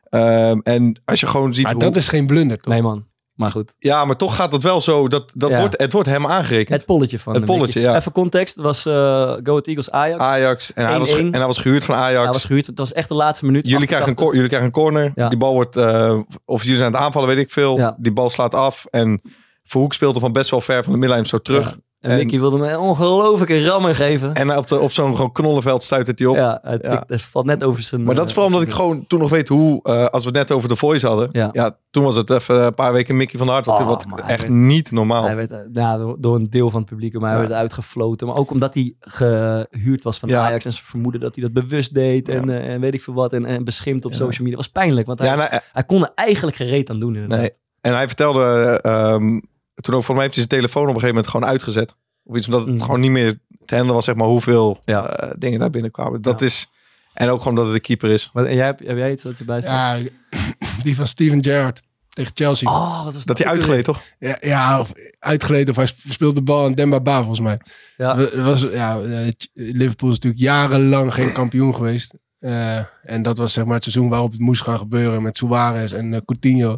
Speaker 2: Ehm, en als je gewoon ziet
Speaker 5: Maar
Speaker 2: hoe...
Speaker 5: dat is geen blunder, toch?
Speaker 4: Nee man, maar goed.
Speaker 2: Ja, maar toch gaat het wel zo. Dat, dat
Speaker 4: Ja.
Speaker 2: wordt, het wordt hem aangerekend.
Speaker 4: Het polletje van
Speaker 2: Het polletje, ja.
Speaker 4: Even context, was eh Go Ahead Eagles Ajax.
Speaker 2: Ajax. En hij, was,
Speaker 4: 1-1.
Speaker 2: en hij was gehuurd van Ajax.
Speaker 4: Hij was gehuurd, het was echt de laatste minuut.
Speaker 2: Jullie krijgen, een
Speaker 4: 88.
Speaker 2: cor- jullie krijgen een corner.
Speaker 4: Ja.
Speaker 2: Die bal wordt... eh, of jullie zijn aan het aanvallen, weet ik veel.
Speaker 4: Ja.
Speaker 2: Die bal slaat af. En Verhoek speelt er van best wel ver van de middenlijn zo terug.
Speaker 4: En Mickey wilde me een ongelofelijke rammer geven.
Speaker 2: En op, de, op zo'n gewoon knollenveld stuit het hij op.
Speaker 4: ja, het,
Speaker 2: Ja.
Speaker 4: tikt- het valt net over zijn...
Speaker 2: Maar dat is
Speaker 4: eh,
Speaker 2: vooral omdat ik gewoon toen nog weet hoe, eh, als we het net over de Voice hadden.
Speaker 4: Ja.
Speaker 2: Ja. toen was het even een paar weken Mickey van der Hart. Wat,
Speaker 4: Oh,
Speaker 2: wat echt
Speaker 4: werd-
Speaker 2: niet normaal.
Speaker 4: Hij werd eh, ja, door een deel van het publiek, maar hij werd uitgefloten. Maar ook omdat hij gehuurd was van
Speaker 2: Ja.
Speaker 4: Ajax en ze vermoeden dat hij dat bewust deed en, eh, en weet ik veel wat. En, en beschimpt op social media. Dat was pijnlijk, want hij,
Speaker 2: nou, eh,
Speaker 4: hij kon er eigenlijk gereed aan doen inderdaad.
Speaker 2: nee. En hij vertelde, eh, ehm, toen ook voor mij heeft hij zijn telefoon op een gegeven moment gewoon uitgezet. Of iets omdat het
Speaker 4: Mm.
Speaker 2: gewoon niet meer te handelen was, zeg maar, hoeveel
Speaker 4: Ja.
Speaker 2: eh, dingen daar binnenkwamen. Dat
Speaker 4: Ja.
Speaker 2: is, en ook gewoon dat het de keeper is.
Speaker 4: Maar, en jij, heb, heb jij iets wat erbij staat?
Speaker 5: Ja, die van Steven Gerrard tegen Chelsea.
Speaker 4: Oh, wat was
Speaker 2: Dat hij uitgleed, toch?
Speaker 5: Ja, ja, of uitgeleden of hij speelde de bal aan Demba Ba volgens mij.
Speaker 4: Ja.
Speaker 5: Dat Was, ja, eh, Liverpool is natuurlijk jarenlang geen kampioen geweest. Eh, en dat was zeg maar het seizoen waarop het moest gaan gebeuren met Suarez en eh, Coutinho.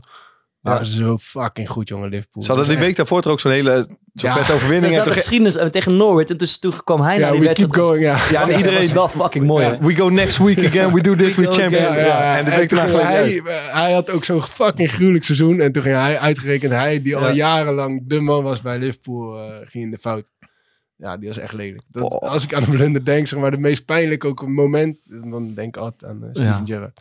Speaker 5: Ze zo fucking goed, jongen, Liverpool.
Speaker 2: Ze hadden die week daarvoor er ook zo'n hele zo'n
Speaker 5: Ja.
Speaker 2: vette
Speaker 4: Er
Speaker 2: overwinning. En
Speaker 4: zat
Speaker 2: toen
Speaker 4: een
Speaker 2: ge-
Speaker 4: geschiedenis eh, tegen Norwich en dus toen kwam hij
Speaker 5: Ja,
Speaker 4: naar die
Speaker 5: we
Speaker 4: wedstrijd.
Speaker 5: keep going, ja.
Speaker 2: ja, en iedereen...
Speaker 4: Was wel fucking mooi.
Speaker 5: Ja.
Speaker 2: We go next week again. We do this. We champion.
Speaker 4: again.
Speaker 5: Ja, ja, ja.
Speaker 2: En de week daarna
Speaker 5: hij, eh, hij had ook zo'n fucking gruwelijk seizoen. En toen ging hij uitgerekend, hij die al
Speaker 4: Ja.
Speaker 5: jarenlang de man was bij Liverpool, eh, ging in de fout. Ja, die was echt lelijk. Dat,
Speaker 2: Oh.
Speaker 5: Als ik aan een blunder denk, zeg maar, de meest pijnlijke ook een moment, dan denk ik altijd aan Steven
Speaker 4: Ja.
Speaker 5: Gerrard.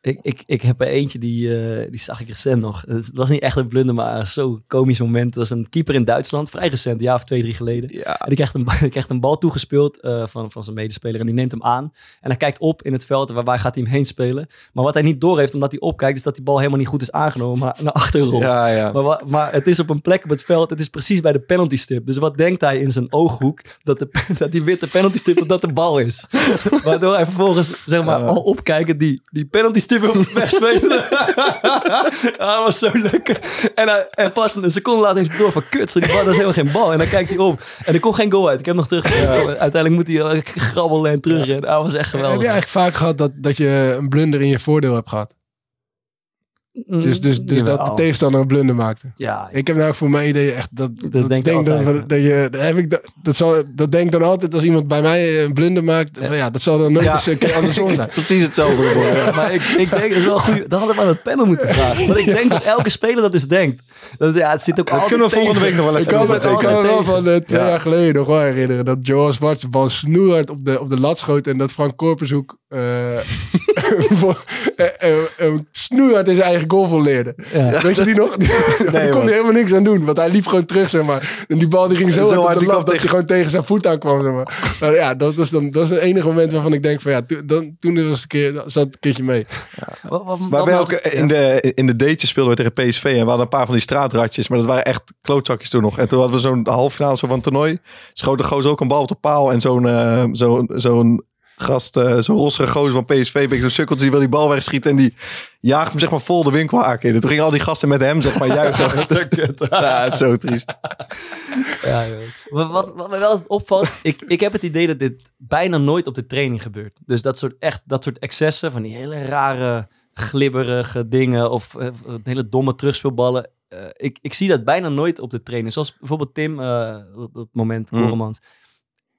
Speaker 4: Ik, ik, ik heb er eentje, die, eh, die zag ik recent nog. Het was niet echt een blunder, maar zo'n komisch moment. Dat was een keeper in Duitsland, vrij recent, een jaar of twee, drie geleden.
Speaker 2: Ja.
Speaker 4: En die krijgt een, die krijgt een bal toegespeeld eh, van, van zijn medespeler en die neemt hem aan. En hij kijkt op in het veld, waar, waar gaat hij hem heen spelen? Maar wat hij niet doorheeft, omdat hij opkijkt, is dat die bal helemaal niet goed is aangenomen, maar naar achteren rolt.
Speaker 2: Ja, ja.
Speaker 4: Maar, maar het is op een plek op het veld. Het is precies bij de penalty stip. Dus wat denkt hij in zijn ooghoek? Dat, de, dat die witte penalty stip dat dat de bal is. Waardoor hij vervolgens zeg maar, al opkijken die, die penalty stip wil wegspelen. ah, dat was zo lekker. En, hij, en pas een seconde later heeft hij door van kut. Die bal, dat is helemaal geen bal. En dan kijkt hij op. En er kon geen goal uit. Ik heb nog terug. Uiteindelijk moet hij eh, grabbelen en terug. En dat was echt
Speaker 5: Heb
Speaker 4: geweldig.
Speaker 5: je eigenlijk vaak gehad dat, dat je een blunder in je voordeel hebt gehad? Dus, dus, dus dat de tegenstander een blunder maakte.
Speaker 4: Ja,
Speaker 5: Ik heb nou voor mijn idee echt dat, dat,
Speaker 4: denk ik
Speaker 5: dan dat je dat heb ik dat, dat zal dat denk ik dan altijd als iemand bij mij een blunder maakt van ja dat zal dan nooit
Speaker 2: Ja.
Speaker 5: eens een keer andersom zijn.
Speaker 2: Precies hetzelfde.
Speaker 4: Ja, maar ik, ik denk, dat is wel goeie. Dat hadden we aan het panel moeten vragen. Want ik denk dat elke speler dat dus denkt. Dat, ja, het zit ook
Speaker 2: Dat
Speaker 4: altijd
Speaker 2: kunnen we volgende
Speaker 4: tegen.
Speaker 2: week nog wel
Speaker 5: Ik
Speaker 2: even
Speaker 5: kan me,
Speaker 2: doen.
Speaker 5: ik kan me wel van eh, twee
Speaker 2: Ja.
Speaker 5: jaar geleden nog wel herinneren dat Joel Zwarts de bal snoeihard op de, op de lat schoot en dat Frank Korpershoek eh voor- eh, eh, eh, snoeihard in zijn eigen goal volleerde.
Speaker 4: Ja.
Speaker 5: Weet je die nog? Daar kon hij helemaal niks aan doen, want hij liep gewoon terug, zeg maar. En die bal die ging zo,
Speaker 2: Zo
Speaker 5: hard de
Speaker 2: kwam
Speaker 5: dat hij gewoon tegen zijn voet aankwam, zeg maar. Nou ja, dat is, dan, dat is het enige moment waarvan ik denk van ja, to- dan, toen was het een keer, zat een keertje mee.
Speaker 4: Wat, wat,
Speaker 2: Maar
Speaker 4: nog-
Speaker 2: ook in de, in de datejes speelden we tegen PSV. En we hadden een paar van die straatratjes. Maar dat waren echt klootzakjes toen nog. En toen hadden we zo'n halve finale zo van het toernooi. Schoot de gozer ook een bal op de paal. En zo'n eh, zo'n zo'n gast, eh, zo'n rossige gozer van PSV. Een beetje zo'n sukkeltje, die wil die bal wegschieten. En die jaagt hem zeg maar vol de winkelhaak in. En toen gingen al die gasten met hem zeg maar juichen. ja, het is zo triest.
Speaker 4: Ja, joh. Wat, wat, wat mij wel opvalt, ik, ik heb het idee dat dit bijna nooit op de training gebeurt. Dus dat soort, echt, dat soort excessen van die hele rare, glibberige dingen of eh, hele domme terugspeelballen. Eh, ik, ik zie dat bijna nooit op de training. Zoals bijvoorbeeld Tim, eh, op dat moment,
Speaker 2: Hmm.
Speaker 4: Koremans.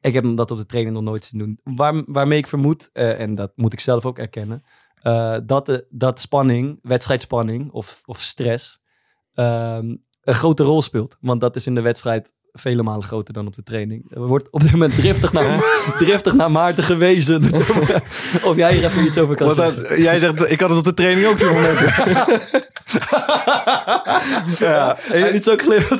Speaker 4: Ik heb hem dat op de training nog nooit zien doen. Waar, waarmee ik vermoed, eh, en dat moet ik zelf ook erkennen, eh, dat, de, dat spanning, wedstrijdspanning of, of stress, ehm, een grote rol speelt. Want dat is in de wedstrijd vele malen groter dan op de training. Er wordt op dit moment driftig naar, driftig naar Maarten gewezen. of jij hier even iets over kan zeggen.
Speaker 2: dat, jij zegt, ik had het op de training ook momenten. ja,
Speaker 4: niet zo.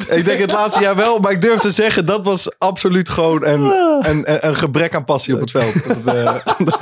Speaker 2: Ik denk het laatste jaar wel, maar ik durf te zeggen, dat was absoluut gewoon een, een, een, een gebrek aan passie op het veld. Dat, eh, dat-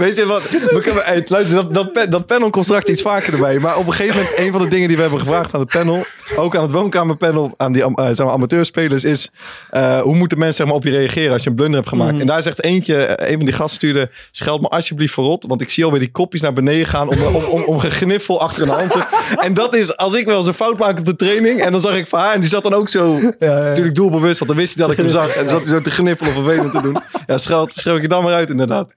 Speaker 2: Weet je wat? We kunnen, hey, luister, dat, dat, pa- dat panel komt straks iets vaker erbij. Maar op een gegeven moment, een van de dingen die we hebben gevraagd aan het panel, ook aan het woonkamerpanel, aan die eh, zeg maar, amateurspelers, is eh, hoe moeten mensen zeg maar, op je reageren als je een blunder hebt gemaakt? En daar zegt eentje, eh, een van die gasten stuurde, scheld me alsjeblieft verrot, want ik zie alweer die kopjes naar beneden gaan om, om, om, om gegniffel achter een hand te... En dat is, als ik wel eens een fout maak op de training, en dan zag ik van haar, en die zat dan ook zo, natuurlijk doelbewust, want dan wist hij dat ik hem zag, en dan zat hij zo te gniffelen of vervelend te doen. Ja, scheld, schreeuw ik je dan maar uit inderdaad.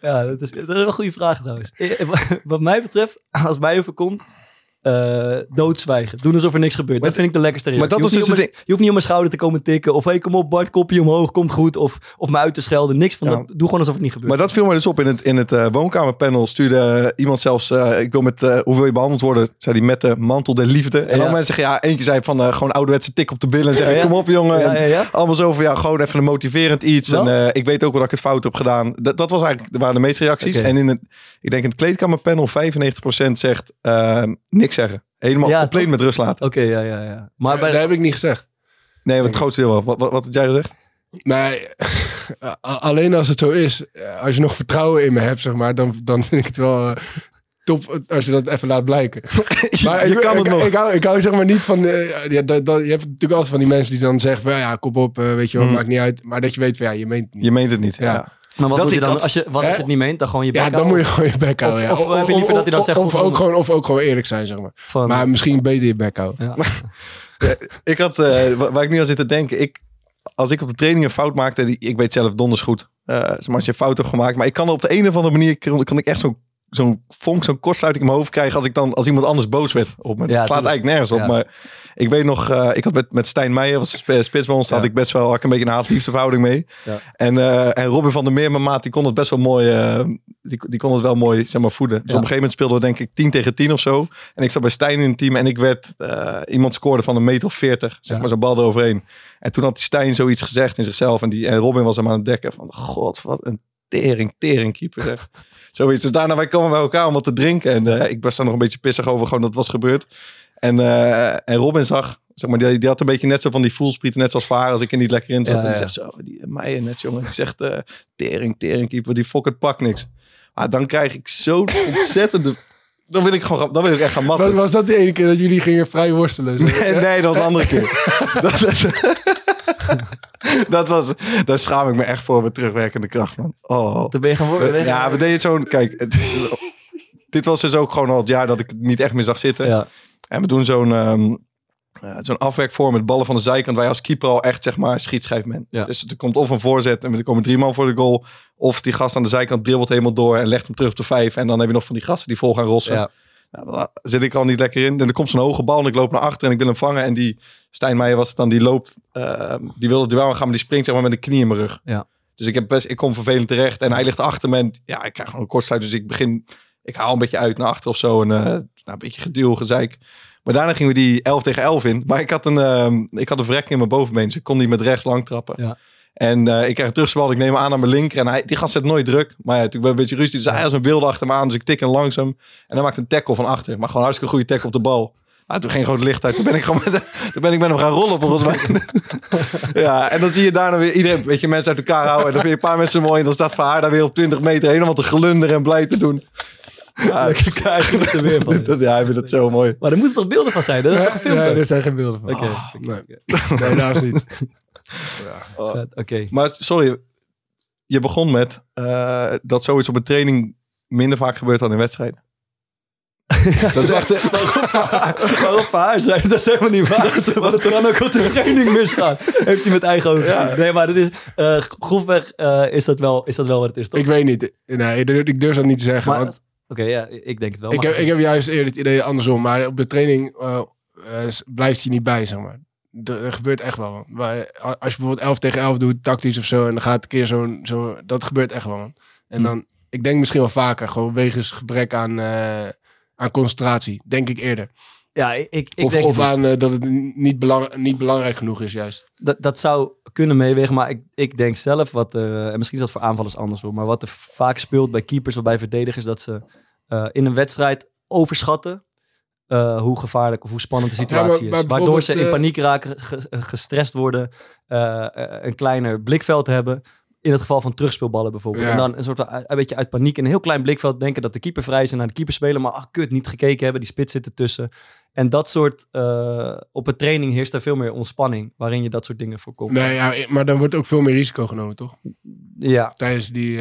Speaker 4: Ja, dat is, een goede vraag trouwens. Eh, Wat mij betreft, als mij overkomt, eh doodzwijgen. Doen alsof er niks gebeurt. Dat vind ik de lekkerste
Speaker 2: Maar dat
Speaker 4: je, hoeft
Speaker 2: dus
Speaker 4: niet op mijn, je hoeft niet op mijn schouder te komen tikken. Of hey, kom op Bart, kopje omhoog, komt goed. Of, of me uit te schelden. Niks van
Speaker 2: Ja.
Speaker 4: dat. Doe gewoon alsof het niet gebeurt.
Speaker 2: Maar dat viel me dus op in het, in het eh, woonkamerpanel. Stuurde eh, iemand zelfs, ik wil met, hoe wil je behandeld worden? Zei hij met de mantel der liefde. En
Speaker 4: Ja.
Speaker 2: dan mensen zeggen, ja, eentje zei van gewoon ouderwetse tik op de billen. En
Speaker 4: Ja, ja.
Speaker 2: kom op jongen.
Speaker 4: Ja,
Speaker 2: En
Speaker 4: ja, ja.
Speaker 2: Allemaal zo van, ja, gewoon even een motiverend iets. En ik weet ook wel dat ik het fout heb gedaan. Dat, dat was eigenlijk, waren de meeste reacties. En in het, ik denk in het kleedkamerpanel 95% zegt niks zeggen. Helemaal
Speaker 4: Ja,
Speaker 2: compleet
Speaker 4: toch?
Speaker 2: met rust laten.
Speaker 4: Oké, ja, ja, ja. Maar bij,
Speaker 5: dat heb ik niet gezegd.
Speaker 2: Nee, maar het grootste deel wel. Wat, wat, wat had jij gezegd?
Speaker 5: Nee, alleen als het zo is, als je nog vertrouwen in me hebt, zeg maar, dan, dan vind ik het wel eh, top als je dat even laat blijken. Maar
Speaker 2: je
Speaker 5: ik,
Speaker 2: kan
Speaker 5: ik,
Speaker 2: het nog.
Speaker 5: Ik hou, ik hou zeg maar niet van, eh, ja, dat, dat, je hebt natuurlijk altijd van die mensen die dan zeggen, van, ja, kom op, eh, weet je wel,
Speaker 2: Mm.
Speaker 5: maakt niet uit. Maar dat je weet van, ja, je meent het niet.
Speaker 2: Je meent het niet.
Speaker 5: Ja.
Speaker 2: Ja.
Speaker 4: Maar wat
Speaker 2: dat
Speaker 4: doe je dan
Speaker 2: dat-
Speaker 4: als je, wat als je het niet meent? Dan gewoon je bek
Speaker 5: Ja, dan moet je gewoon je bek houden.
Speaker 4: Of-
Speaker 5: ja.
Speaker 4: of heb je liever dat hij dan zegt,
Speaker 5: Of, ook gewoon, of ook gewoon eerlijk zijn, zeg maar.
Speaker 4: Van,
Speaker 5: Maar misschien beter je bek houden.
Speaker 4: ja.
Speaker 2: Ik had, eh, wa- waar ik nu aan zit te denken, ik, als ik op de training een fout maakte, die, ik weet zelf donders goed, eh, zeg maar als je een fout hebt gemaakt, maar ik kan op de een of andere manier, kan, kan ik echt zo'n zo'n vonk, zo'n kortsluiting in mijn hoofd krijgen als ik dan, als iemand anders boos werd op me.
Speaker 4: Ja,
Speaker 2: het slaat eigenlijk nergens op,
Speaker 4: Ja.
Speaker 2: maar ik weet nog, eh, ik had met, met Stijn Meijer, was spits bij ons, had ik best wel, had ik een beetje een haat-liefde verhouding mee.
Speaker 4: Ja.
Speaker 2: En, eh, en Robin van der Meer, mijn maat, die kon het best wel mooi, eh, die, die kon het wel mooi, zeg maar, voeden. Dus op een gegeven moment speelden we denk ik 10 tegen 10 of zo. En ik zat bij Stijn in het team en ik werd, iemand scoorde van een meter of 40, zeg maar zo'n bal eroverheen. En toen had die Stijn zoiets gezegd in zichzelf en, die, en Robin was hem aan het dekken van, god, wat een tering, tering keeper zeg. Zoiets. Dus daarna wij komen bij elkaar om wat te drinken. En eh, ik was daar nog een beetje pissig over gewoon dat was gebeurd. En, eh, en Robin zag, zeg maar, die, die had een beetje net zo van die voelsprieten, net zoals Vaar, als ik er niet lekker in zat.
Speaker 4: Ja,
Speaker 2: en die zegt zo, die Meijer net jongen, die zegt eh tering, tering, keeper, die fok het pak niks. Maar dan krijg ik zo'n ontzettende, dan wil ik gewoon, dan wil ik echt gaan matten.
Speaker 5: Was, dat de ene keer dat jullie gingen vrij worstelen? Zo?
Speaker 2: Nee, nee, dat was een andere keer. dat, dat, dat was, daar schaam ik me echt voor met terugwerkende kracht, man. Oh.
Speaker 4: Toen ben je gaan worden.
Speaker 2: Ja, we deden zo'n, kijk, dit was dus ook gewoon al het jaar dat ik het niet echt meer zag zitten.
Speaker 4: Ja.
Speaker 2: En we doen zo'n ehm, eh, zo'n afwerkvorm met ballen van de zijkant. Je als keeper al echt, zeg maar, schietschijf bent.
Speaker 4: Ja.
Speaker 2: Dus er komt of een voorzet en er komen drie man voor de goal. Of die gast aan de zijkant dribbelt helemaal door en legt hem terug op de vijf. En dan heb je nog van die gasten die vol gaan rossen.
Speaker 4: Ja.
Speaker 2: Nou, daar zit ik al niet lekker in. En er komt zo'n hoge bal en ik loop naar achter en ik wil hem vangen. En die Stijn Meijer was het dan, die loopt, ehm, die wil het duel gaan, maar die springt zeg maar met de knie in mijn rug.
Speaker 4: Ja.
Speaker 2: Dus ik, heb best, ik kom vervelend terecht en hij ligt achter me. En ja, ik krijg gewoon een kortsluit. Dus ik begin, ik haal een beetje uit naar achter of zo. En eh, nou, een beetje geduw, gezeik. Maar daarna gingen we die 11 tegen 11 in. Maar ik had een, ehm, ik had een vrek in mijn bovenbeen. Dus ik kon die met rechts lang trappen.
Speaker 4: Ja.
Speaker 2: En eh, ik krijg een terugbal. Ik neem hem aan aan mijn linker. En hij, die gast zet nooit druk. Maar ja, toen ben ik een beetje rustig. Dus hij was een wilde achter me aan. Dus ik tik hem langzaam. En dan maakt een tackle van achter. Maar gewoon hartstikke goede tackle op de bal. Maar toen ging het licht uit. Toen ben ik gewoon met, toen ben ik met hem gaan rollen volgens mij. ja, en dan zie je daarna weer iedereen, weet je, mensen uit elkaar houden. En dan vind je een paar mensen mooi. En dan staat voor haar daar weer op 20 meter helemaal te glunderen en blij te doen. Ja,
Speaker 4: krijgen we er weer van.
Speaker 2: dat, ja, hij vindt het zo mooi.
Speaker 4: Maar er moeten toch beelden van zijn? Dat is toch gefilmd?
Speaker 5: Nee, er zijn geen beelden van.
Speaker 4: Oké.
Speaker 5: Oh, nee. nee, daar is niet.
Speaker 4: Vet, Oké.
Speaker 2: Maar sorry, je begon met eh, dat zoiets op een training minder vaak gebeurt dan in wedstrijden. dat is echt...
Speaker 4: Waarom voor haar zijn? Dat is helemaal niet waar. Wat het er dan ook op de training misgaat. Heeft hij met eigen ogen gezien. Nee, maar dat is, eh grofweg eh, is, dat wel, is dat wel wat het is, toch?
Speaker 5: Ik weet niet. Nee, ik durf- ik durf dat niet te zeggen. Want
Speaker 4: Oké, ja, ik denk het wel.
Speaker 5: ik,
Speaker 4: maar-
Speaker 5: heb, ik heb juist eerder het idee andersom. Maar op de training eh, eh, blijft je niet bij, zeg maar. Er, gebeurt echt wel. Maar als je bijvoorbeeld 11 tegen 11 doet, tactisch of zo, en dan gaat een keer zo'n... Zo, dat gebeurt echt wel. man. En
Speaker 4: Hm.
Speaker 5: dan, ik denk misschien wel vaker, gewoon wegens gebrek aan, eh, aan concentratie. Denk ik eerder.
Speaker 4: ja, ik, ik,
Speaker 5: of
Speaker 4: denk
Speaker 5: of aan eh, dat het niet, belang, niet belangrijk genoeg is, juist.
Speaker 4: dat, dat zou kunnen meewegen, maar ik, ik denk zelf wat er, eh, en misschien is dat voor aanvallers anders hoor, maar wat er vaak speelt bij keepers of bij verdedigers, dat ze in een wedstrijd overschatten eh, hoe gevaarlijk of hoe spannend de
Speaker 5: Ja,
Speaker 4: situatie
Speaker 5: maar-
Speaker 4: is. Waardoor ze in
Speaker 5: bijvoorbeeld,
Speaker 4: paniek raken, ge- gestrest worden, eh, eh, een kleiner blikveld hebben. In het geval van terugspeelballen bijvoorbeeld.
Speaker 5: Ja.
Speaker 4: En dan een soort van, een beetje uit paniek in een heel klein blikveld denken dat de keeper vrij is en naar de keeper spelen. Maar ach, kut, niet gekeken hebben, die spits zit ertussen. En dat soort, eh, op een training heerst er veel meer ontspanning, waarin je dat soort dingen voorkomt.
Speaker 5: Nee, ja, maar dan wordt ook veel meer risico genomen, toch?
Speaker 4: Ja,
Speaker 5: Tijdens die...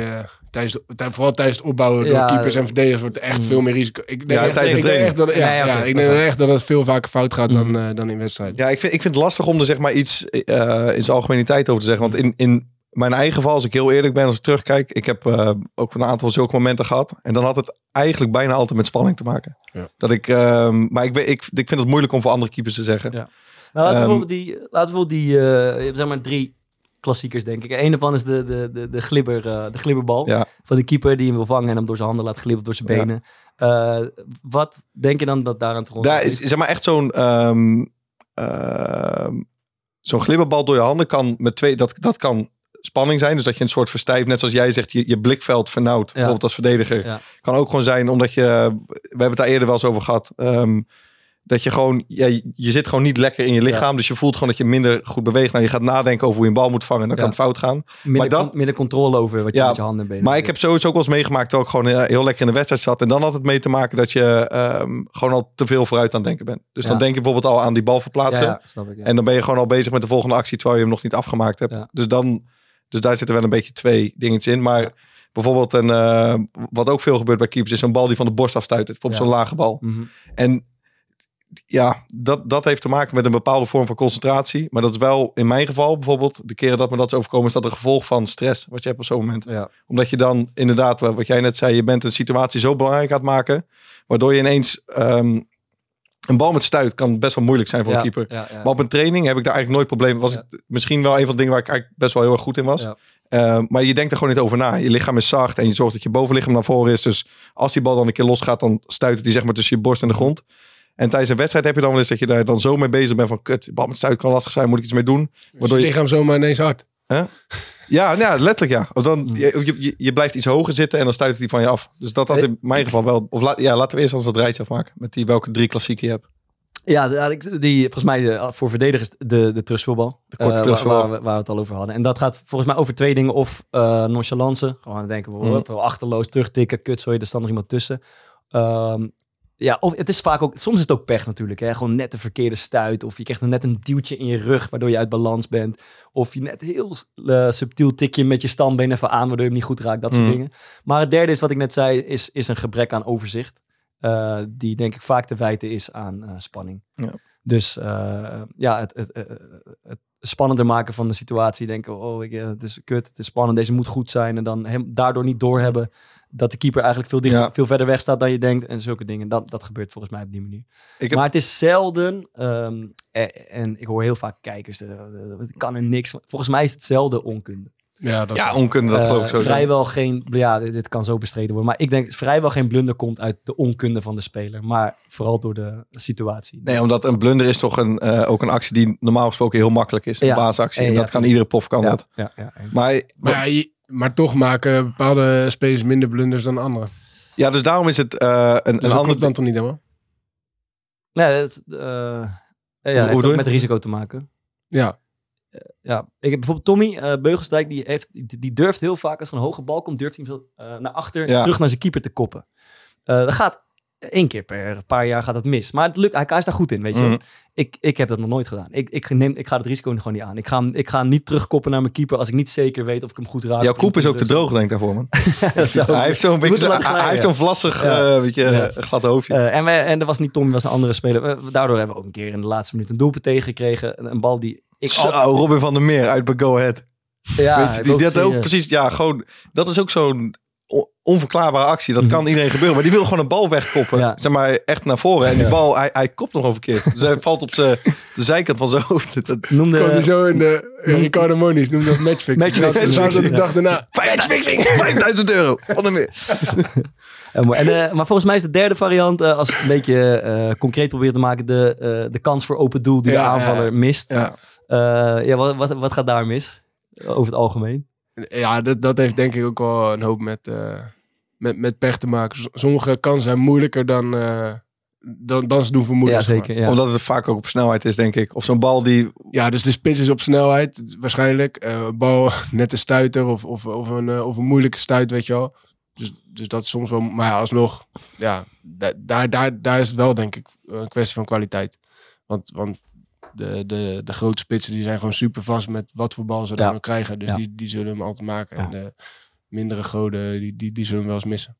Speaker 5: Tijdens, de- vooral tijdens het opbouwen
Speaker 4: Ja,
Speaker 5: door keepers en verdedigers wordt er echt
Speaker 4: mm.
Speaker 5: veel meer risico. Ik denk,
Speaker 2: Ja,
Speaker 5: echt,
Speaker 2: tijdens
Speaker 5: ik
Speaker 2: de
Speaker 5: denk echt dat, ja,
Speaker 4: Nee,
Speaker 5: ik denk echt dat het veel vaker fout gaat dan,
Speaker 4: Mm.
Speaker 5: eh, dan in wedstrijden.
Speaker 2: Ja, ik vind, ik vind het lastig om er zeg maar iets eh, in zijn algemeniteit over te zeggen. Want in, in mijn eigen geval, als ik heel eerlijk ben, als ik terugkijk, ik heb eh, ook een aantal zulke momenten gehad. En dan had het eigenlijk bijna altijd met spanning te maken.
Speaker 5: Ja.
Speaker 2: Dat ik, ehm, maar ik, weet- ik, ik vind het moeilijk om voor andere keepers te zeggen.
Speaker 4: Ja. Nou, laten we bijvoorbeeld die, laten we bijvoorbeeld die eh, je hebt zeg maar drie klassiekers, denk ik. Een daarvan is de, de, de, de, glibber, eh, de glibberbal.
Speaker 2: Ja.
Speaker 4: Van de keeper die hem wil vangen en hem door zijn handen laat glibberen, door zijn
Speaker 2: Ja.
Speaker 4: benen. Eh, wat denk je dan dat daaraan te
Speaker 2: Daar is zeg maar echt zo'n ehm, ehm, zo'n glibberbal door je handen kan met twee, dat, dat kan spanning zijn. Dus dat je een soort verstijft, net zoals jij zegt, je, je blikveld vernauwt. Bijvoorbeeld als verdediger.
Speaker 4: Ja.
Speaker 2: Kan ook gewoon zijn omdat je, we hebben het daar eerder wel eens over gehad. ehm, dat je gewoon, ja, je je zit gewoon niet lekker in je lichaam. Dus je voelt gewoon dat je minder goed beweegt. Nou, je gaat nadenken over hoe je een bal moet vangen. En dan
Speaker 4: Ja.
Speaker 2: kan het fout gaan.
Speaker 4: minder,
Speaker 2: maar
Speaker 4: con- minder controle over wat je met je handen en benen
Speaker 2: Maar ik heb sowieso ook wel eens meegemaakt dat ik gewoon heel lekker in de wedstrijd zat. En dan had het mee te maken dat je ehm, gewoon al te veel vooruit aan het denken bent. Dus dan denk je bijvoorbeeld al aan die bal verplaatsen.
Speaker 4: ja, snap ik.
Speaker 2: En dan ben je gewoon al bezig met de volgende actie terwijl je hem nog niet afgemaakt hebt. Dus, dan, dus daar zitten wel een beetje twee dingetjes in. Maar bijvoorbeeld, een, eh, wat ook veel gebeurt bij keepers, is een bal die van de borst afstuit. Bijvoorbeeld zo'n lage bal.
Speaker 4: Mhm.
Speaker 2: En ja, dat, dat heeft te maken met een bepaalde vorm van concentratie. Maar dat is wel in mijn geval bijvoorbeeld, de keren dat me dat is overkomen, is dat een gevolg van stress wat je hebt op zo'n moment.
Speaker 4: ja.
Speaker 2: Omdat je dan inderdaad, wat jij net zei, je bent een situatie zo belangrijk aan het maken, waardoor je ineens ehm, een bal met stuit kan best wel moeilijk zijn voor
Speaker 4: Ja,
Speaker 2: een keeper.
Speaker 4: ja.
Speaker 2: Maar op een training heb ik daar eigenlijk nooit problemen. Was het misschien wel een van de dingen waar ik eigenlijk best wel heel erg goed in was.
Speaker 4: Ja.
Speaker 2: Eh, maar je denkt er gewoon niet over na. Je lichaam is zacht en je zorgt dat je bovenlichaam naar voren is. Dus als die bal dan een keer losgaat, dan stuit die zeg maar tussen je borst en de grond. En tijdens een wedstrijd heb je dan wel eens dat je daar dan zo mee bezig bent van kut, die bal met stuit kan lastig zijn, moet ik iets mee doen.
Speaker 5: Dus
Speaker 2: Waardoor
Speaker 5: je lichaam zomaar ineens hard.
Speaker 2: Ja, nou ja, letterlijk ja. Of dan, je, je, je blijft iets hoger zitten en dan stuit hij van je af. Dus dat had in mijn geval wel... Of la- ja, laten we eerst als dat rijtje afmaken. Met die welke drie klassieken je hebt.
Speaker 4: Ja, die, volgens mij de, voor verdedigers de, de trustvoetbal.
Speaker 2: De korte
Speaker 4: Eh, waar-
Speaker 2: trustvoetbal.
Speaker 4: Waar, we- waar we het al over hadden. En dat gaat volgens mij over twee dingen. Of eh nonchalance. Gewoon denken we, hop, achterloos terugtikken. Kut, sorry, er staat nog iemand tussen. Ehm, ja, of het is vaak ook... Soms is het ook pech natuurlijk. Hè? Gewoon net de verkeerde stuit. Of je krijgt net een duwtje in je rug, waardoor je uit balans bent. Of je net heel eh, subtiel tikje met je standbeen even aan, waardoor je hem niet goed raakt. Dat soort
Speaker 2: Mhm.
Speaker 4: dingen. Maar het derde is, wat ik net zei, is, is een gebrek aan overzicht. Eh, die denk ik vaak te wijten is aan eh, spanning.
Speaker 2: Ja.
Speaker 4: Dus ja, het, het, het spannender maken van de situatie. Denken, oh, ik, het is kut, het is spannend, deze moet goed zijn. En dan hem, daardoor niet doorhebben dat de keeper eigenlijk veel, dichter,
Speaker 2: Ja.
Speaker 4: veel verder weg staat dan je denkt. En zulke dingen. Dat, dat gebeurt volgens mij op die manier.
Speaker 2: Ik heb,
Speaker 4: Maar het is zelden, ehm, en, en ik hoor heel vaak kijkers, eh, ik kan er niks van. Volgens mij is het zelden onkunde.
Speaker 5: Ja, dat
Speaker 2: ja, onkunde, dat
Speaker 4: Eh,
Speaker 2: geloof ik zo.
Speaker 4: vrijwel geen, ja, dit, dit kan zo bestreden worden. Maar ik denk vrijwel geen blunder komt uit de onkunde van de speler. Maar vooral door de situatie.
Speaker 2: Nee, omdat een blunder is toch een, eh, ook een actie die normaal gesproken heel makkelijk is. Een
Speaker 4: Ja.
Speaker 2: basisactie.
Speaker 4: Eh,
Speaker 2: En
Speaker 4: ja,
Speaker 2: dat kan iedere prof kan
Speaker 4: ja,
Speaker 2: dat.
Speaker 4: ja, ja, eens.
Speaker 2: Maar,
Speaker 5: Maar, ja, je- maar toch maken bepaalde spelers minder blunders dan anderen.
Speaker 2: ja, dus daarom is het eh, een,
Speaker 5: Dus
Speaker 2: een ander...
Speaker 5: dan toch niet helemaal?
Speaker 4: nee, dat eh, ja,
Speaker 2: Hoe
Speaker 4: heeft ook met risico te maken.
Speaker 5: Ja.
Speaker 4: Ja, ik heb bijvoorbeeld Tommy eh Beugelsdijk, die, heeft, die, die durft heel vaak als er een hoge bal komt, durft hij hem zo, eh, naar achter,
Speaker 2: Ja.
Speaker 4: terug naar zijn keeper te koppen. Eh, dat gaat één keer per paar jaar gaat dat mis. Maar het lukt, hij, hij is daar goed in, weet je.
Speaker 2: Mhm.
Speaker 4: Ik, ik heb dat nog nooit gedaan. Ik, ik, neem, ik ga het risico gewoon niet aan. Ik ga, hem- ik ga hem niet terugkoppen naar mijn keeper als ik niet zeker weet of ik hem goed raak.
Speaker 2: Jouw koep is ook te
Speaker 4: dus-
Speaker 2: droog, denk ik daarvoor, man.
Speaker 4: Dat zou-
Speaker 2: hij heeft zo'n beetje, hij, heeft zo'n vlassig,
Speaker 4: Ja.
Speaker 2: weet je,
Speaker 4: Ja.
Speaker 2: eh, glad hoofdje.
Speaker 4: Eh, en, wij, en er was niet Tommy, was een andere speler. We- daardoor hebben we ook een keer in de laatste minuut een doelpunt tegengekregen. Een, een bal die ik
Speaker 2: Zo, Robin van der Meer uit bij Go Ahead.
Speaker 4: Ja,
Speaker 2: Weet je,
Speaker 4: ik
Speaker 2: die, had ook precies, ja, gewoon, dat is ook zo'n on- onverklaarbare actie. Dat
Speaker 4: Mhm.
Speaker 2: kan iedereen gebeuren. Maar die wil gewoon een bal wegkoppen.
Speaker 4: Ja.
Speaker 2: Zeg maar echt naar voren. En die bal, hij, hij kopt nog een verkeerd. Dus hij valt op zijn, de zijkant van zijn hoofd. Dat,
Speaker 4: Noemde,
Speaker 5: hij zo in de uh, Ricardo Moniz noemde dat matchfixing.
Speaker 4: Matchfixing,
Speaker 5: Dat was de dag daarna.
Speaker 2: 5000 euro. Van der Meer.
Speaker 4: En, eh, maar volgens mij is de derde variant, eh, als ik het een beetje eh, concreet probeer te maken, de, eh, de kans voor open doel die de aanvaller mist.
Speaker 5: Ja.
Speaker 4: Eh, ja, wat, wat, wat gaat daar mis? Over het algemeen.
Speaker 5: Ja, dat, dat heeft denk ik ook wel een hoop met, eh, met, met pech te maken. Sommige kansen zijn moeilijker dan, eh, dan, dan ze doen vermoeden.
Speaker 4: Ja, zeker. Ja.
Speaker 2: Omdat het vaak ook op snelheid is, denk ik. Of zo'n bal die...
Speaker 5: Ja, dus de spits is op snelheid waarschijnlijk. Eh, bal net een stuiter of, of, of, een, of een moeilijke stuit, weet je wel. Dus, dus dat is soms wel... Maar ja, alsnog, ja, da- daar, daar, daar is het wel denk ik een kwestie van kwaliteit. Want, want de, de, de grote spitsen die zijn gewoon super vast met wat voor bal ze
Speaker 4: Ja.
Speaker 5: dan krijgen. Dus
Speaker 4: Ja.
Speaker 5: die, die zullen hem altijd maken.
Speaker 4: Ja.
Speaker 5: En de mindere goden, die, die, die zullen hem wel eens missen.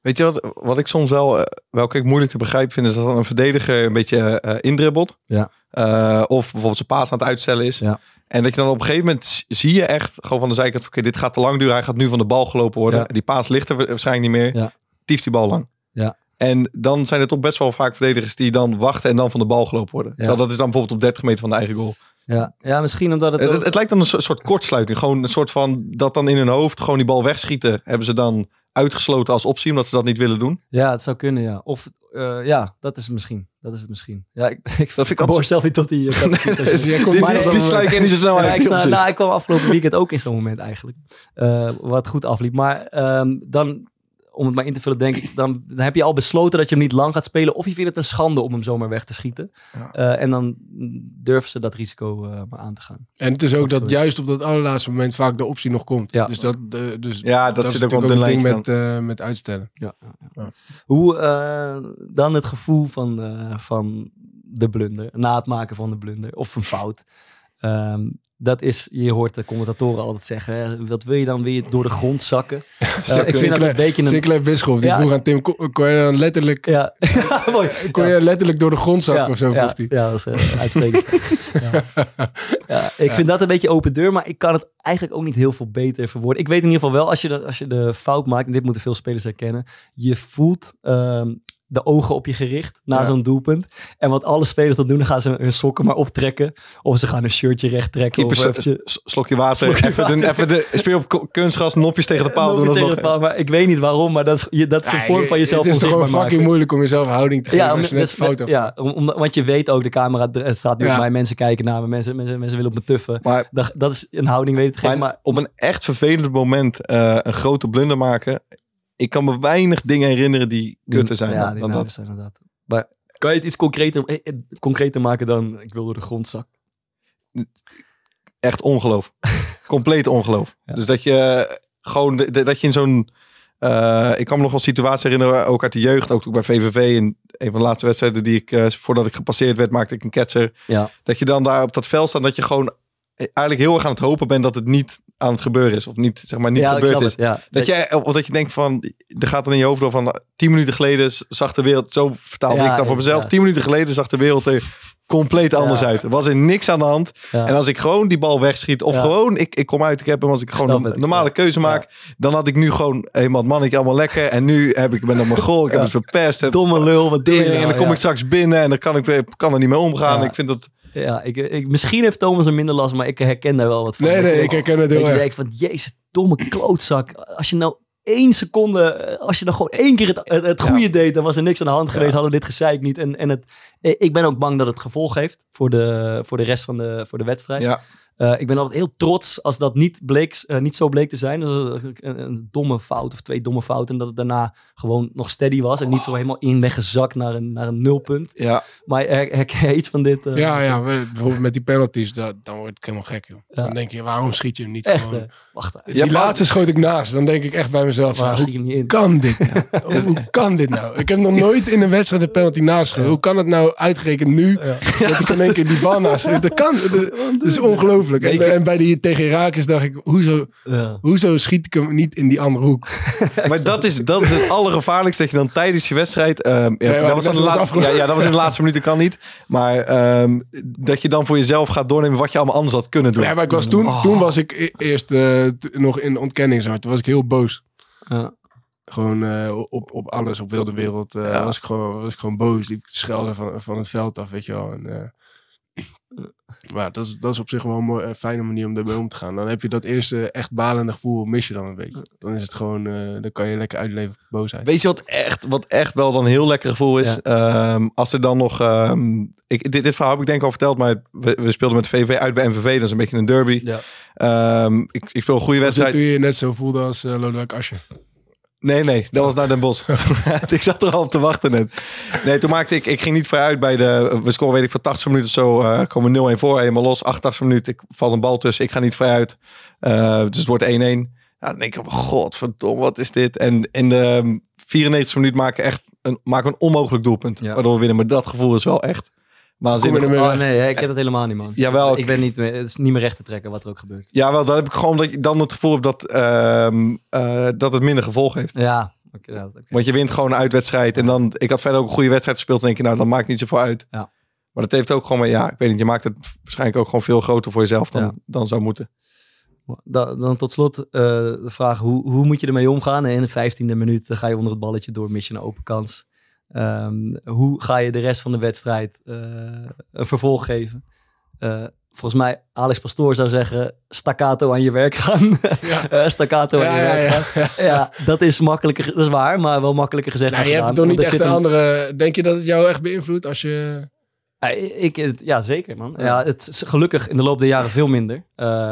Speaker 2: Weet je wat, wat ik soms wel, eh, welke ik moeilijk te begrijpen vind, is dat dan een verdediger een beetje eh indribbelt.
Speaker 4: Ja.
Speaker 2: Eh, of bijvoorbeeld zijn paas aan het uitstellen is.
Speaker 4: Ja.
Speaker 2: En dat je dan op een gegeven moment zie je echt gewoon van de zijkant, oké, dit gaat te lang duren. Hij gaat nu van de bal gelopen worden.
Speaker 4: Ja.
Speaker 2: Die paas ligt er wa- waarschijnlijk niet meer.
Speaker 4: Ja.
Speaker 2: Tieft die bal lang.
Speaker 4: Ja.
Speaker 2: En dan zijn er toch best wel vaak verdedigers die dan wachten en dan van de bal gelopen worden. Dat is dan bijvoorbeeld op 30 meter van de eigen goal.
Speaker 4: Ja. ja, misschien omdat het...
Speaker 2: Het,
Speaker 4: ook-
Speaker 2: het, het lijkt dan een soort, kortsluiting. Gewoon een soort van dat dan in hun hoofd gewoon die bal wegschieten. Hebben ze dan uitgesloten als optie, omdat ze dat niet willen doen.
Speaker 4: Ja, het zou kunnen, ja. Of eh, ja, dat is het misschien. Dat is het misschien. Ja, ik, ik,
Speaker 2: vind ik
Speaker 4: hoor zelf niet tot die... eh,
Speaker 5: dat
Speaker 2: niet zo snel
Speaker 4: Ja, ik, nou, ik kwam afgelopen weekend ook in zo'n moment eigenlijk. Eh, wat goed afliep. Maar ehm, dan, om het maar in te vullen, denk ik, dan, dan heb je al besloten dat je hem niet lang gaat spelen. Of je vindt het een schande om hem zomaar weg te schieten.
Speaker 2: Ja.
Speaker 4: Eh, en dan durven ze dat risico eh, maar aan te gaan.
Speaker 5: En het is ook dat juist op dat allerlaatste moment vaak de optie nog komt.
Speaker 4: Ja.
Speaker 5: Dus dat, dus
Speaker 2: Ja, dat,
Speaker 5: is
Speaker 2: zit ook op de
Speaker 5: een
Speaker 2: lijn.
Speaker 5: ding met, eh, met uitstellen.
Speaker 4: Ja. Hoe eh, dan het gevoel van, eh, van de blunder, na het maken van de blunder of een fout. Ehm, dat is, je hoort de commentatoren altijd zeggen, hè, wat wil je dan weer door de grond zakken? Eh, ik vind dat een beetje een...
Speaker 5: Sinclair Bisschop, die
Speaker 4: Ja.
Speaker 5: vroeg aan Tim, kon, kon je dan letterlijk,
Speaker 4: Ja, mooi.
Speaker 5: kon je letterlijk door de grond zakken of zo,
Speaker 4: ja,
Speaker 5: vroeg hij.
Speaker 4: ja, dat is eh, uitstekend. ja. Ja, ik vind dat een beetje open deur, maar ik kan het eigenlijk ook niet heel veel beter verwoorden. Ik weet in ieder geval wel, als je de, als je de fout maakt, en dit moeten veel spelers herkennen, je voelt ehm, de ogen op je gericht na
Speaker 2: Ja.
Speaker 4: zo'n doelpunt. En wat alle spelers dat doen, dan gaan ze hun sokken maar optrekken. Of ze gaan een shirtje recht trekken. Of
Speaker 2: s- slokje water.
Speaker 4: Slokje
Speaker 2: even, De, even de speel op kunstgras, nopjes tegen de paal doen.
Speaker 4: tegen
Speaker 2: nog,
Speaker 4: de paal, maar ik weet niet waarom, maar dat is, je, dat is een
Speaker 5: Ja,
Speaker 4: vorm van
Speaker 5: je-
Speaker 4: jezelf
Speaker 5: Het is toch
Speaker 4: onzichtbaar
Speaker 5: gewoon fucking
Speaker 4: maken.
Speaker 5: moeilijk om jezelf houding te geven
Speaker 4: Ja,
Speaker 5: als je
Speaker 4: dus-
Speaker 5: hebt.
Speaker 4: ja om, om- want je weet ook, de camera er staat nu
Speaker 5: Ja.
Speaker 4: op mij, mensen kijken naar me, mensen, mensen, mensen willen op me tuffen.
Speaker 2: maar
Speaker 4: Dat, dat is een houding te geven,
Speaker 2: Maar
Speaker 4: maar
Speaker 2: op een echt vervelend moment eh, een grote blunder maken. Ik kan me weinig dingen herinneren die kutter zijn.
Speaker 4: Ja,
Speaker 2: dan-
Speaker 4: die
Speaker 2: dan
Speaker 4: namen
Speaker 2: dat.
Speaker 4: zijn inderdaad. Maar kan je het iets concreter, eh, eh, concreter maken dan ik wil door de grond zakken?
Speaker 2: Echt ongeloof. Compleet ongeloof.
Speaker 4: Ja.
Speaker 2: Dus dat je gewoon de- de- dat je in zo'n. eh, ik kan me nog wel situaties herinneren, ook uit de jeugd, ook toen bij VVV. In een van de laatste wedstrijden die ik, eh, voordat ik gepasseerd werd, maakte ik een ketser.
Speaker 4: Ja.
Speaker 2: Dat je dan daar op dat veld staat, dat je gewoon eigenlijk heel erg aan het hopen bent dat het niet aan het gebeuren is. Of niet, zeg maar, niet
Speaker 4: ja,
Speaker 2: gebeurd is.
Speaker 4: ja.
Speaker 2: Dat jij, of dat je denkt van, er gaat dan in je hoofd door van, tien minuten geleden zag de wereld, zo vertaalde
Speaker 4: Ja,
Speaker 2: ik dan voor mezelf, tien minuten geleden zag de wereld er compleet anders
Speaker 4: Ja.
Speaker 2: uit. Er was er niks aan de hand.
Speaker 4: Ja.
Speaker 2: En als ik gewoon die bal wegschiet, of
Speaker 4: Ja.
Speaker 2: gewoon, ik, ik kom uit, ik heb hem, als ik gewoon
Speaker 4: snap
Speaker 2: een
Speaker 4: het,
Speaker 2: normale keuze maak, dan had ik nu gewoon helemaal mannetje allemaal lekker. En nu heb ik ben op mijn goal, ik heb het verpest.
Speaker 4: Domme lul, wat je
Speaker 2: en
Speaker 4: nou?
Speaker 2: dan kom ik straks binnen en dan kan ik weer, kan er niet mee omgaan. Ik vind dat,
Speaker 4: Ja, ik, ik, misschien heeft Thomas er minder last, maar ik herken daar wel wat van.
Speaker 5: Nee, nee, ik herken het heel erg.
Speaker 4: van, jezus, domme klootzak. Als je nou één seconde, als je dan gewoon één keer het, het, het goede deed, dan was er niks aan de hand geweest, hadden we dit gezeik niet. En, en het, ik ben ook bang dat het gevolg heeft voor de, voor de rest van de, voor de wedstrijd.
Speaker 2: ja.
Speaker 4: Eh, ik ben altijd heel trots als dat niet, bleek, eh, niet zo bleek te zijn. Dus een, een, een domme fout of twee domme fouten. En dat het daarna gewoon nog steady was. En niet zo helemaal in ben gezakt naar een, naar een nulpunt.
Speaker 2: ja.
Speaker 4: Maar her- herken je iets van dit? eh?
Speaker 5: Ja, ja, bijvoorbeeld met die penalties, dat, dan word ik helemaal gek. Joh.
Speaker 4: Ja.
Speaker 5: Dan denk je, waarom schiet je hem niet
Speaker 4: Echt,
Speaker 5: gewoon?
Speaker 4: eh, wacht even.
Speaker 5: Die laatste schoot ik naast. Dan denk ik echt bij mezelf, ja,
Speaker 4: hem niet in?
Speaker 5: kan dit nou? Hoe kan dit nou? Ik heb nog nooit in een wedstrijd een penalty naast Hoe kan het nou uitgerekend nu dat ik in één keer die bal naast? Dat kan. Dat, dat is ongelooflijk. En, en bij die tegen Herakles dacht ik, hoezo,
Speaker 4: Ja.
Speaker 5: hoezo schiet ik hem niet in die andere hoek?
Speaker 2: Maar dat is, dat is het allergevaarlijkste. Dat je dan tijdens je wedstrijd. ehm, ja, dat, was
Speaker 5: de
Speaker 2: laatste, ja, ja, dat was in de laatste minuten, kan niet. Maar ehm, dat je dan voor jezelf gaat doornemen wat je allemaal anders had kunnen doen.
Speaker 5: Ja, maar ik was toen, toen was ik e- eerst eh, nog in ontkenning. Zeg maar. Toen was ik heel boos.
Speaker 4: Ja.
Speaker 5: Gewoon eh, op, op alles, op heel de wereld. eh, was, ik gewoon, was ik gewoon boos. Liep te schelden van, van het veld af, weet je wel. En, maar dat is, dat is op zich wel een mooi, een fijne manier om ermee om te gaan. Dan heb je dat eerste echt balende gevoel, mis je dan een beetje. Dan is het gewoon, eh, dan kan je lekker uitleven op boosheid.
Speaker 2: Weet je wat echt, wat echt wel dan een heel lekker gevoel is? Ehm, als er dan nog... ehm, ik, dit, dit verhaal heb ik denk ik al verteld, maar we, we speelden met VV uit bij MVV. Dat is een beetje een derby.
Speaker 4: Ja.
Speaker 2: Ehm, ik, ik speel een goede
Speaker 5: Dat
Speaker 2: wedstrijd.
Speaker 5: toen je je net zo voelde als eh, Lodewijk Asscher.
Speaker 2: Nee, nee, dat was naar Den Bosch. ik zat er al op te wachten net. Nee, toen maakte ik, ik ging niet vrij uit bij de, we scoren weet ik voor 80 minuten of zo, eh, komen we 0-1 voor, helemaal los, 88 minuten, ik val een bal tussen, ik ga niet vrij uit. Eh, dus het wordt 1-1. Ja, dan denk ik, oh, godverdomme, wat is dit? En in de 94 minuut maken echt een, maken een onmogelijk doelpunt,
Speaker 4: Ja.
Speaker 2: waardoor we winnen. Maar dat gevoel is wel echt
Speaker 5: je ermee
Speaker 4: Oh nee, ik heb het helemaal niet, man.
Speaker 2: Jawel,
Speaker 4: Ik ben niet meer, het is niet meer recht te trekken wat er ook gebeurt.
Speaker 2: Ja, wel, dan heb ik gewoon dat je dan het gevoel hebt dat, ehm, eh, dat het minder gevolg heeft.
Speaker 4: Ja, oké, ja, oké.
Speaker 2: Want je wint gewoon een uitwedstrijd. En dan, ik had verder ook een goede wedstrijd gespeeld. En denk je, nou, dat maakt niet zoveel uit.
Speaker 4: Ja.
Speaker 2: Maar dat heeft ook gewoon, maar ja, ik weet niet, je maakt het waarschijnlijk ook gewoon veel groter voor jezelf dan,
Speaker 4: Ja.
Speaker 2: dan zou moeten.
Speaker 4: Dan, dan tot slot eh, de vraag, hoe, hoe moet je ermee omgaan? In de vijftiende minuut ga je onder het balletje door, mis je een open kans. Ehm, hoe ga je de rest van de wedstrijd eh, een vervolg geven? Eh, volgens mij, Alex Pastoor zou zeggen, staccato aan je werk gaan. Eh, staccato aan
Speaker 5: Ja,
Speaker 4: je
Speaker 5: ja,
Speaker 4: werk
Speaker 5: ja.
Speaker 4: gaan. Ja, dat is makkelijker, dat is waar, maar wel makkelijker gezegd
Speaker 5: Nou, je hebt toch niet echt een andere... Denk je dat het jou echt beïnvloedt als je...
Speaker 4: Ja, ik, ja, zeker man. Ja, het is gelukkig in de loop der jaren veel minder.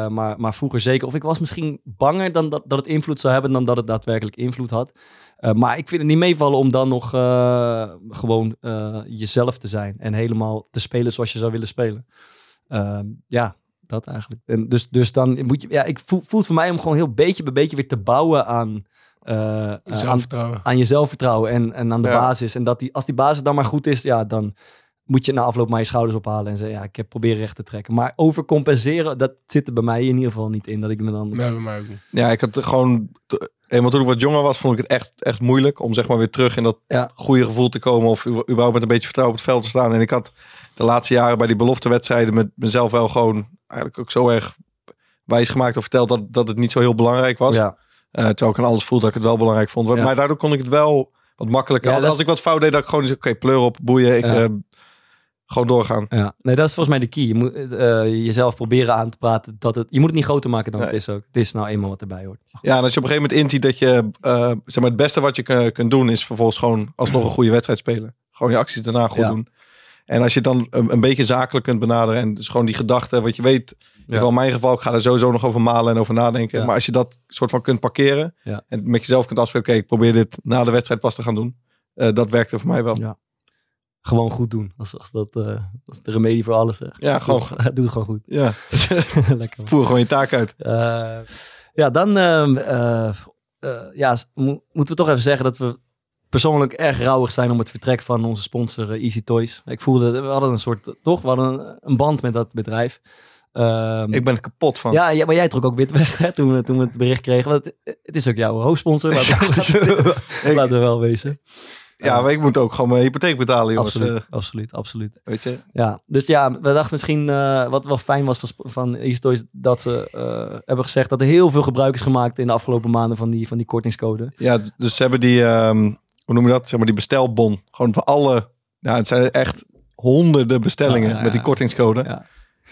Speaker 4: Maar, maar vroeger zeker. Of ik was misschien banger dan dat, dat het invloed zou hebben dan dat het daadwerkelijk invloed had. Eh, maar ik vind het niet meevallen om dan nog eh, gewoon eh, jezelf te zijn. En helemaal te spelen zoals je zou willen spelen. Ehm, ja, dat eigenlijk. En dus, dus dan moet je... Ja, ik voel, voelt voor mij om gewoon heel beetje bij beetje weer te bouwen aan... aan, je zelfvertrouwen en, en aan de
Speaker 2: Ja.
Speaker 4: basis. En dat die, als die basis dan maar goed is, ja, dan moet je na afloop maar je schouders ophalen en zeggen, ja, ik heb proberen recht te trekken. Maar overcompenseren, dat zit er bij mij in ieder geval niet in. Dat ik me dan...
Speaker 5: Nee, bij mij ook niet.
Speaker 2: Ja, ik had er gewoon, t- eenmaal toen ik wat jonger was, vond ik het echt, echt moeilijk om zeg maar weer terug in dat
Speaker 4: Ja.
Speaker 2: goede gevoel te komen. Of überhaupt met een beetje vertrouwen op het veld te staan. En ik had de laatste jaren bij die beloftewedstrijden met mezelf wel gewoon eigenlijk ook zo erg wijs gemaakt of verteld dat, dat het niet zo heel belangrijk was.
Speaker 4: Ja.
Speaker 2: Eh, terwijl ik aan alles voelde dat ik het wel belangrijk vond.
Speaker 4: Ja.
Speaker 2: Maar daardoor kon ik het wel, Wat makkelijker.
Speaker 4: Ja,
Speaker 2: als, als ik wat fout deed, dat ik gewoon zeg, oké, pleur op, boeien. Ik,
Speaker 4: Ja.
Speaker 2: Gewoon doorgaan.
Speaker 4: Ja, nee, dat is volgens mij de key. Je moet eh, jezelf proberen aan te praten. Dat het, je moet het niet groter maken dan het is ook. Het is nou eenmaal wat erbij hoort.
Speaker 2: Ja, en als je op een gegeven moment inziet dat je, eh, zeg maar, het beste wat je kun- kunt doen, is vervolgens gewoon alsnog een goede wedstrijd spelen. Gewoon je acties daarna goed
Speaker 4: Ja.
Speaker 2: doen. En als je dan een, een beetje zakelijk kunt benaderen en dus gewoon die gedachten, wat je weet, in
Speaker 4: Ja.
Speaker 2: mijn geval, ik ga er sowieso nog over malen en over nadenken.
Speaker 4: Ja.
Speaker 2: Maar als je dat soort van kunt parkeren en met jezelf kunt afspreken, oké, ik probeer dit na de wedstrijd pas te gaan doen. eh, dat werkte voor mij wel.
Speaker 4: Ja. Gewoon goed doen. Als, als dat, eh, is de remedie voor alles. Zeg.
Speaker 2: Ja, gewoon,
Speaker 4: Doe het gewoon goed.
Speaker 2: ja,
Speaker 4: Lekker.
Speaker 2: voer gewoon je taak uit.
Speaker 4: Eh, ja, dan ehm, eh, ja, mo- moeten we toch even zeggen dat we persoonlijk erg rouwig zijn om het vertrek van onze sponsor Easy Toys. Ik voelde, we hadden een soort, toch, we hadden een, band met dat bedrijf. Ehm,
Speaker 2: Ik ben er kapot van.
Speaker 4: ja, ja, maar jij trok ook wit weg hè, toen, we, toen we het bericht kregen. Want het, het is ook jouw hoofdsponsor, laten, we- laten, we- laten we wel wezen.
Speaker 2: Ja, maar ik moet ook gewoon mijn hypotheek betalen, jongens.
Speaker 4: Absoluut,
Speaker 2: Eh,
Speaker 4: absoluut, absoluut.
Speaker 2: weet je?
Speaker 4: Ja, dus ja, we dachten misschien, eh, wat wel fijn was van, van Toys, dat ze eh, hebben gezegd dat er heel veel gebruik is gemaakt in de afgelopen maanden van die, van die kortingscode.
Speaker 2: Ja, dus ze hebben die, ehm, hoe noem je dat? Zeg maar die bestelbon. Gewoon voor alle, ja, het zijn echt honderden bestellingen
Speaker 4: Ja, ja,
Speaker 2: met die kortingscode.
Speaker 4: Ja.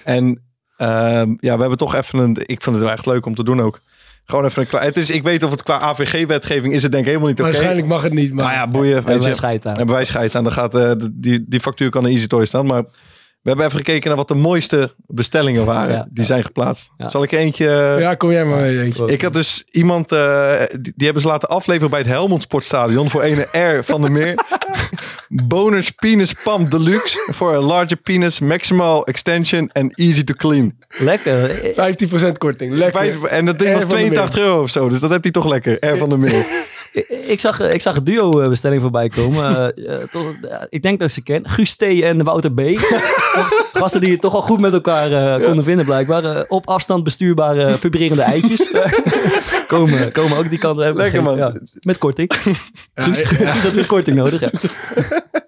Speaker 2: En ehm, ja, we hebben toch even een, ik vond het wel echt leuk om te doen ook. Gewoon even een klein, het is, ik weet of het qua AVG-wetgeving is het denk ik helemaal niet oké.
Speaker 5: Waarschijnlijk mag het niet, maar...
Speaker 2: Maar ja, boeien.
Speaker 4: Hebben
Speaker 2: Weet
Speaker 4: wij
Speaker 2: je,
Speaker 4: scheid aan.
Speaker 2: hebben wij scheid aan. Dan gaat, eh, de- die, die factuur kan in Easy Toys staan. Maar we hebben even gekeken naar wat de mooiste bestellingen waren.
Speaker 4: Ja.
Speaker 2: die zijn geplaatst.
Speaker 4: Ja.
Speaker 2: Zal ik er eentje...
Speaker 5: Ja, kom jij maar mee eentje.
Speaker 2: ik had dus iemand, eh, die, die hebben ze laten afleveren bij het Helmond Sportstadion voor ene R van der Meer. Bonus penis pump deluxe voor een larger penis, maximal extension en easy to clean.
Speaker 4: Lekker.
Speaker 5: 15% korting. Lekker.
Speaker 2: En dat ding
Speaker 5: R
Speaker 2: was
Speaker 5: van der
Speaker 2: 82 euro of zo, dus dat heeft hij toch lekker. R van der Meer.
Speaker 4: Ik, zag, ik zag een duo-bestelling voorbij komen. Eh, eh, toch, eh, ik denk dat ik ze ken. Guus T. en Wouter B. Gasten die het toch al goed met elkaar eh, konden vinden blijkbaar. Eh, op afstand bestuurbare vibrerende eitjes. komen, komen ook die kant.
Speaker 2: Lekker, man.
Speaker 4: Ja, met korting. Guus, had weer korting nodig.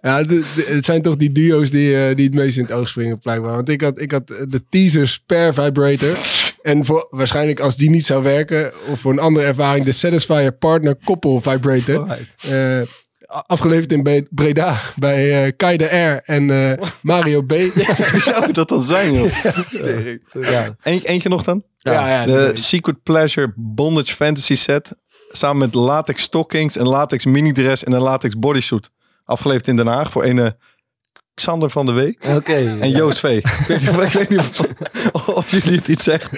Speaker 4: Ja.
Speaker 5: Het zijn toch die duo's die, eh, die het meest in het oog springen, blijkbaar. Want ik had, ik had de teasers per vibrator. En voor, waarschijnlijk als die niet zou werken, of voor een andere ervaring, de Satisfyer Partner Koppel Vibrator. Eh, a- afgeleverd in Breda bij eh Kai de R en eh, Mario B.
Speaker 2: Zou dat dan zijn, joh?
Speaker 4: Ja.
Speaker 2: Eentje, eentje nog dan?
Speaker 5: Ja, ja,
Speaker 2: De Secret Pleasure Bondage Fantasy Set. Samen met latex stockings, een latex minidress en een latex bodysuit. Afgeleverd in Den Haag voor een Xander van de Week
Speaker 4: Oké.
Speaker 2: en Joost V. ik weet niet, ik weet niet of, of jullie het iets zeggen.